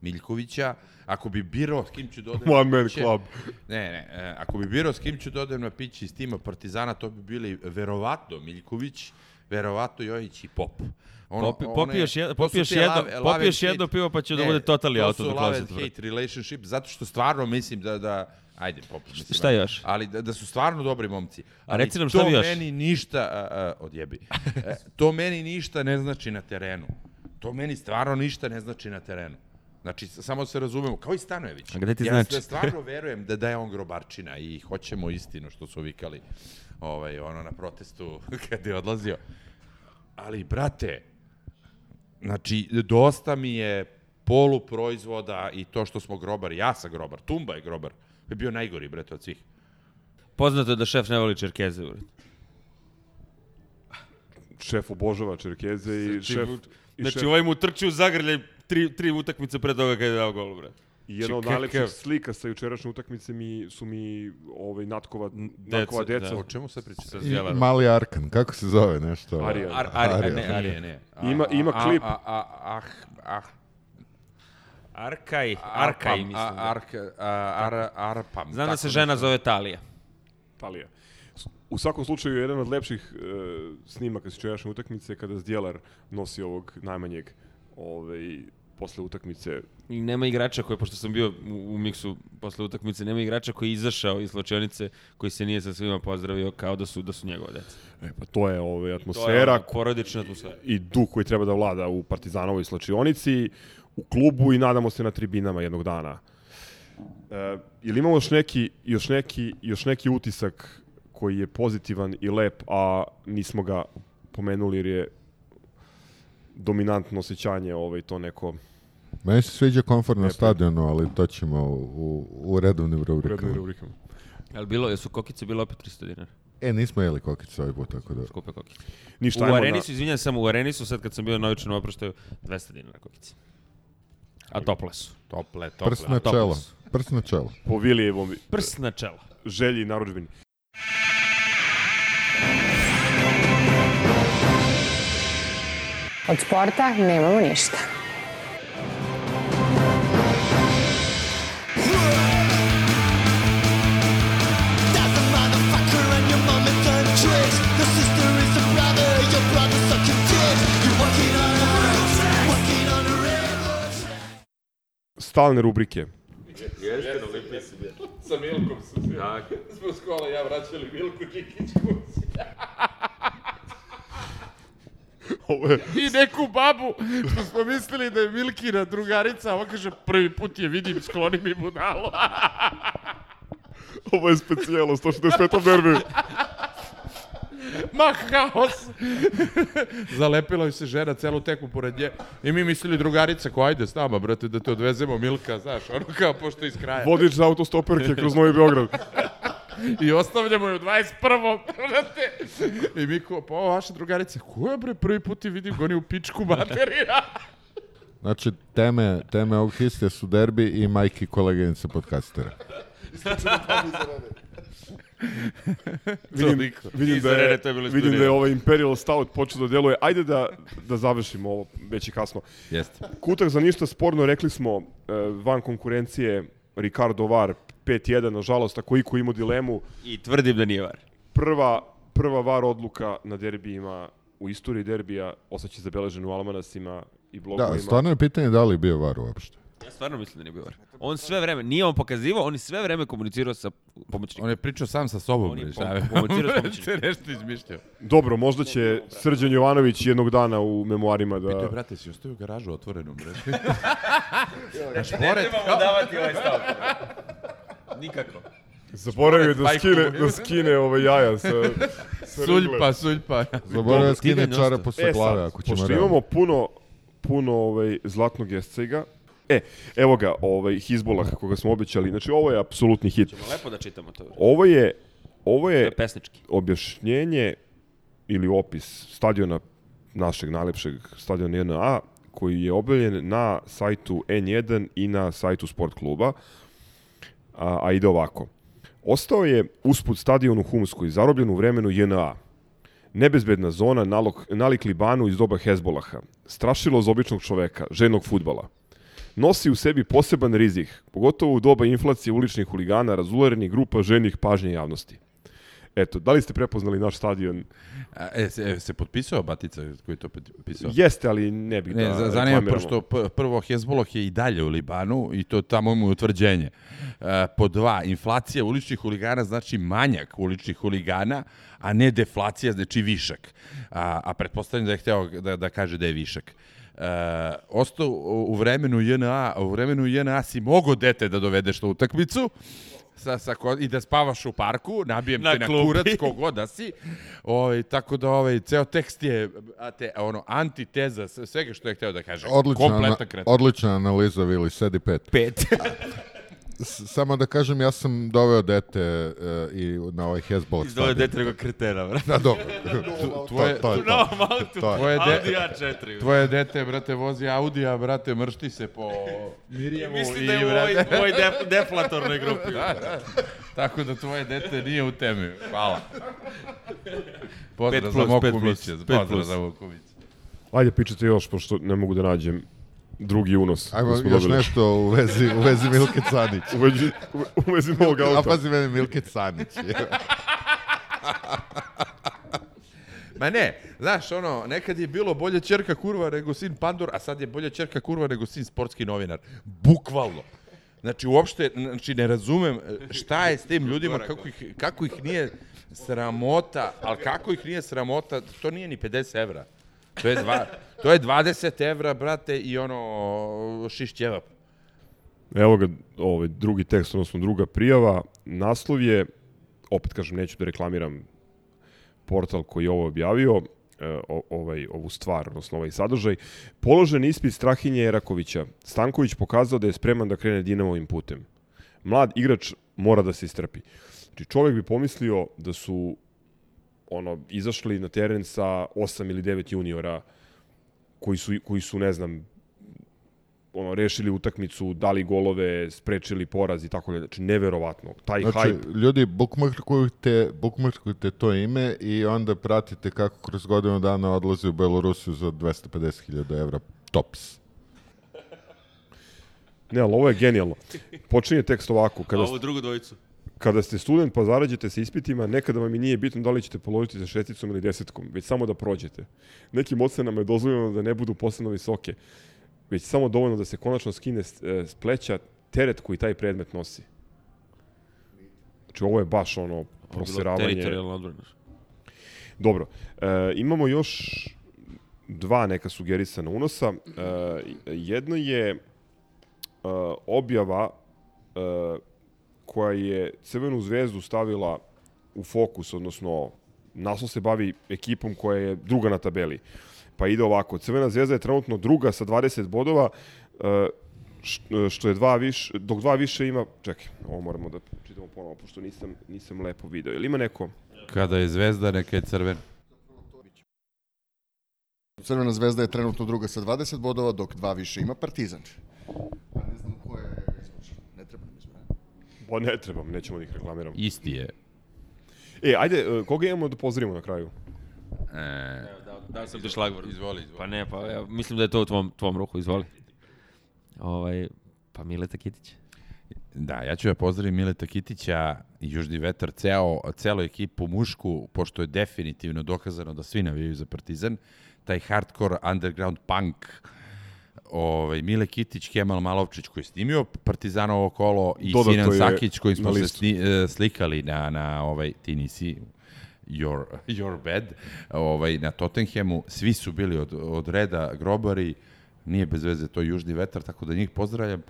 Miljkovića. Ako bi birao s kim ću da odem One na man piće- club. Ne, ne, e, ako bi birao s kim ću da odem na piće iz tima Partizana, to bi bili verovatno Miljković, verovatno Jojić i Pop. Ono, Popi, popiješ, jedno, to su popiješ, jedno, love- love popiješ and jedno pivo pa će da Ne, bude totally out of To the su love and hate relationship, zato što stvarno mislim da, da ajde, pop, mislim, Šta još? Ali da, da su stvarno dobri momci. Ali reci nam šta bi to još? meni ništa, a, a, odjebi, E, to meni ništa ne znači na terenu. To meni stvarno ništa ne znači na terenu. Znači, samo se razumemo, kao i Stanojević. A gde ti ja znači? Ja stvarno verujem da, da je on grobarčina i hoćemo istinu što su vikali ovaj, ono na protestu kad je odlazio. Ali, brate, Znači, dosta mi je poluproizvoda i to što smo grobari. Ja sam grobar, Tumba je grobar. Je bio najgori, brete, od svih. Poznato je da šef ne voli čerkeze. ured. Šef obožava Čerkeze i šef... I Znači, šef, ovaj mu trči u zagrljaj tri, tri utakmice pre toga kada je dao gol, bre. I jedna od najlepših slika sa jučerašnje utakmice mi, su mi ovaj, Natkova, Natkova deca, deca. da. O čemu sad pričate? Sa I Zjelarom. mali Arkan, kako se zove nešto? Arijan. Ar, ar, Arijan. ne, Arije, ne. A, Ima- ima a, klip. A, a, a, ah, Arkaj, Arkaj, Arpam, mislim. da. ark, a, ar, arpam. Znam da se žena nešto. zove Talija. Talija. U svakom slučaju, jedan od lepših e, snimaka s jučerašnje utakmice je kada Zdjelar nosi ovog najmanjeg ovaj, posle utakmice. I nema igrača koji, pošto sam bio u, u miksu posle utakmice, nema igrača koji je izašao iz slučionice, koji se nije sa svima pozdravio kao da su da su njegove deca. E, pa to je ovaj, To je atmosfera ono, porodična atmosfera. i duh koji treba da vlada u Partizanovoj slačionici, u klubu i nadamo se na tribinama jednog dana. E, ili imamo još neki, još, neki, još neki utisak koji je pozitivan i lep, a nismo ga pomenuli jer je dominantno osjećanje ovaj, to neko Meni se sviđa komfort na Lepo. stadionu, ali to ćemo u, u redovnim rubrikama. rubrikama. Ali bilo, jesu kokice bilo opet 300 dinara? E, nismo jeli kokice ovaj put, tako da... Skupe kokice. Ništa, U areni na- su, izvinjam samo, u areni su sad kad sam bio na ovičnom oproštaju 200 dinara kokice. A tople su. Tople, tople. Prst na čelo. Prst na čelo. po Vilijevom Prst na čelo. želji i. Od sporta nemamo ništa. Stalne rubrike. Sa Milkom su se. Smo s kola ja vraćali Milku Čikić Ovo je, I neku babu, što smo mislili da je Milkina drugarica, a on kaže, prvi put je vidim, skloni mi budalo. ovo je specijalo, 165. derbi. Ma haos! Zalepila joj se žena celu tekmu pored nje. I mi mislili drugarica ko ajde s nama, brate, da te odvezemo Milka, znaš, ono kao pošto iz kraja. Vodič za autostoperke kroz Novi Beograd. I ostavljamo je u 21. brate. I mi ko, pa ovo vaša drugarica, ko je bre prvi put i vidim goni u pičku materija. Znači, teme, teme ovog histija su derbi i majki koleginica podcastera. vidim, Toliko. vidim, da je, Rene to je bilo vidim da je ovaj Imperial Stout počeo da deluje. Ajde da, da završimo ovo, već je kasno. Jeste. Kutak za ništa sporno, rekli smo, e, van konkurencije Ricardo Var 5-1, nažalost, ako iko ima dilemu, I tvrdim da nije var. prva, prva var odluka na derbijima u istoriji derbija ostaće zabeležen u almanasima i blogovima. Da, stvarno je pitanje da li je bio var uopšte. Ja stvarno mislim da nije bio var. On sve vreme, nije on pokazivao, on je sve vreme komunicirao sa pomoćnikom. On je pričao sam sa sobom, On je je? komunicirao s pomoćnikom. nešto izmišljao. Dobro, možda će Srđan Jovanović jednog dana u memoarima da... Pitao, brate, si ostavio garažu otvorenu, bre? Znaš, pored, davati ovaj stav. Nikako. Zaboravio da skine, da skine ove jaja sa, sa rigle. suljpa, suljpa. Zaboravio skine skidanje čarapu E sa glave, sad, ako ćemo pošto imamo puno, puno ovaj, zlatnog jescega, e, evo ga, ovaj, Hizbolah koga smo obećali, znači ovo je apsolutni hit. Lepo da čitamo to. Ovo je, ovo To je je pesnički. objašnjenje ili opis stadiona našeg najlepšeg stadiona NA koji je objavljen na sajtu N1 i na sajtu sport kluba. A, a ide ovako. Ostao je usput stadion u Humskoj, zarobljen u vremenu JNA. Nebezbedna zona nalog, nalik Libanu iz doba Hezbolaha. Strašilo za običnog čoveka, ženog futbala. Nosi u sebi poseban rizik, pogotovo u doba inflacije uličnih huligana, razulerenih grupa ženih pažnje javnosti. Eto, da li ste prepoznali naš stadion? A, E, se, e, se potpisao Batica koji je to potpisao? Jeste, ali ne bih Ne, da za- zanima pošto prvo Hezbollah je i dalje u Libanu i to tamo mu je utvrđenje. E, po dva, inflacija uličnih huligana znači manjak uličnih huligana, a ne deflacija, znači višak. A, a pretpostavljam da je hteo da, da kaže da je višak. E, ostao u, u vremenu JNA, u vremenu JNA si mogo dete da dovedeš na utakmicu, sa, sa, ko- i da spavaš u parku, nabijem Na te na klupi. kurac kogod da si. Ovaj, tako da ovaj, ceo tekst je a te, ono, antiteza svega što je hteo da kaže. Odlična, ana, Kompletan kretan. odlična analiza, Vili, sedi pet. Pet. Samo da kažem, ja sam doveo dete e, i na ovaj Hezbollah Izdvoje stadion. dete nego kretena, bra. Da, dobro. tvoje- to, to, to. To je. Tvoje, Audi A4. tvoje dete, brate, vozi Audija, brate, mršti se po Mirjemu i, da je u ovoj, brate, ovoj def, deflatornoj grupi. Da, da. Tako da tvoje dete nije u temi. Hvala. Pozdrav za pet Pozdrav za Moku Mića. Ajde, pričajte još, pošto ne mogu da nađem drugi unos. Ajmo još dobili. nešto u vezi, u vezi Milke Canić. U vezi, u, vezi novog A auta. pazi mene Milke Canić. Ma ne, znaš, ono, nekad je bilo bolje čerka kurva nego sin Pandor, a sad je bolje čerka kurva nego sin sportski novinar. Bukvalno. Znači, uopšte, znači, ne razumem e, šta je s tim ljudima, kako ih, kako ih nije sramota, ali kako ih nije sramota, to nije ni 50 evra. To je, dva, to je 20 evra, brate, i ono, šiš ćevap. Evo ga, ovaj, drugi tekst, odnosno druga prijava. Naslov je, opet kažem, neću da reklamiram portal koji je ovo objavio, e, o, ovaj, ovu stvar, odnosno ovaj sadržaj. Položen ispit Strahinje Erakovića. Stanković pokazao da je spreman da krene Dinamovim putem. Mlad igrač mora da se istrpi. Znači, čovjek bi pomislio da su ono, izašli na teren sa 8 ili 9 juniora koji su, koji su ne znam, ono, rešili utakmicu, dali golove, sprečili poraz i tako dalje. Znači, neverovatno. Taj Znači, hype. ljudi, bookmarkujte, bookmarkujte to ime i onda pratite kako kroz godinu dana odlazi u Belorusiju za 250.000 evra tops. Ne, ali ovo je genijalno. Počinje tekst ovako. A Kada, ovu drugu dvojicu. Kada ste student pa zarađete se ispitima, nekada vam i nije bitno da li ćete položiti sa šesticom ili desetkom, već samo da prođete. Nekim ocenama je dozvoljeno da ne budu posebno visoke, već samo dovoljno da se konačno skine s, e, pleća teret koji taj predmet nosi. Znači, ovo je baš ono proseravanje. Teritorijalna odbrana. Dobro, e, imamo još dva neka sugerisana unosa. E, jedno je e, objava e, koja je Crvenu zvezdu stavila u fokus, odnosno naslov se bavi ekipom koja je druga na tabeli. Pa ide ovako, Crvena zvezda je trenutno druga sa 20 bodova, e, š- što je dva više, dok dva više ima, čekaj, ovo moramo da čitamo ponovo, pošto nisam, nisam lepo video. Jel ima neko? Kada je zvezda, neka je crven. Crvena zvezda je trenutno druga sa 20 bodova, dok dva više ima Partizan. A ne znam ko je izvučen. Ne treba nam izvučen. Pa ne trebam, nećemo da ih reklamiramo. Isti je. E, ajde, e, koga imamo da pozdravimo na kraju? E, Dao sam ti šlagvor. izvoli, izvoli. Pa ne, pa ja mislim da je to u tvom, tvom ruhu, izvoli. Ovaj, pa Mileta Kitić. Da, ja ću da pozdravim Mileta Kitića i Južni vetar, ceo, celo ekipu mušku, pošto je definitivno dokazano da svi navijaju za Partizan. Taj hardcore underground punk ovaj, Mile Kitić, Kemal Malovčić koji je snimio Partizanovo kolo i Dodato Sinan Sakić koji smo se sni, e, slikali na, na ovaj, ti nisi your, your bed, ovaj, na Tottenhamu. Svi su bili od, od reda grobari, nije bez veze to Južni vetar, tako da njih pozdravljam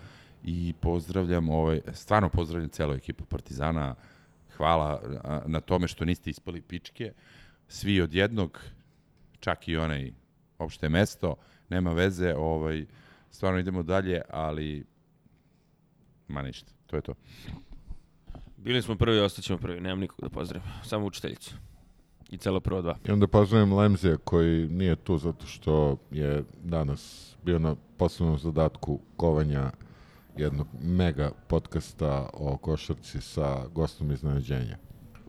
i pozdravljam, ovaj, stvarno pozdravljam celu ekipu Partizana. Hvala na tome što niste ispali pičke. Svi od jednog, čak i onaj opšte mesto, nema veze, ovaj, stvarno idemo dalje, ali ma ništa, to je to. Bili smo prvi, ostaćemo prvi, nemam nikog da pozdravim, samo učiteljicu. I celo prvo dva. I onda pozdravim Lemzija koji nije tu zato što je danas bio na poslovnom zadatku kovanja jednog mega podcasta o košarci sa gostom iznenađenja.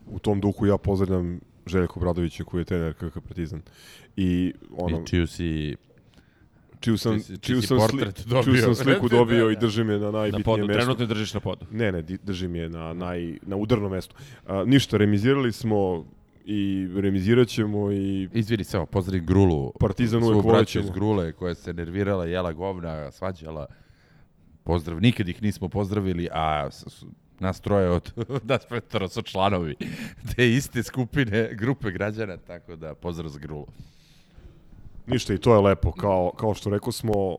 U tom duhu ja pozdravljam Željko Bradovića koji je trener KK Partizan. I ono, I čiju si čiju sam, čiji si- čiju si sam, sli, dobio. čiju sam sliku dobio Da, i da. držim je na Na najbitnijem podu, mestu. trenutno držiš na podu. Ne, ne, držim je na, naj, na udarnom mestu. A, ništa, remizirali smo i remizirat ćemo i Izvini samo, pozdravim Grulu. Partizan uvek volećemo. iz Grule koja se nervirala, jela govna, svađala. Pozdrav, nikad ih nismo pozdravili, a nas troje od nas petoro su članovi te iste skupine, grupe građana, tako da pozdrav za Grulu. Ništa i to je lepo. Kao, kao što rekao smo,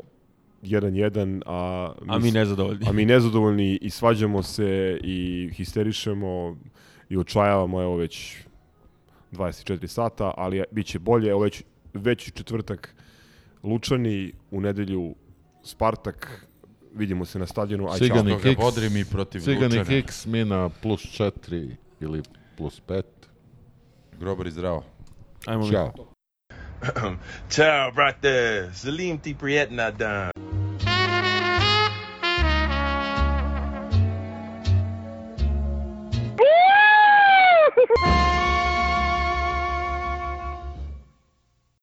1-1, a, A mi nezadovoljni. a mi nezadovoljni i svađamo se i histerišemo i očajavamo evo već 24 sata, ali bit će bolje, evo već, već četvrtak Lučani, u nedelju Spartak, vidimo se na stadionu, aj čao. Cigani ga Kiks, bodri mi protiv Cigani Lučana. Kiks mi na plus 4 ili plus 5. Grobar i zdravo. Ajmo mi. Ćao. Ciao, brate. Salim ti prijetna dan.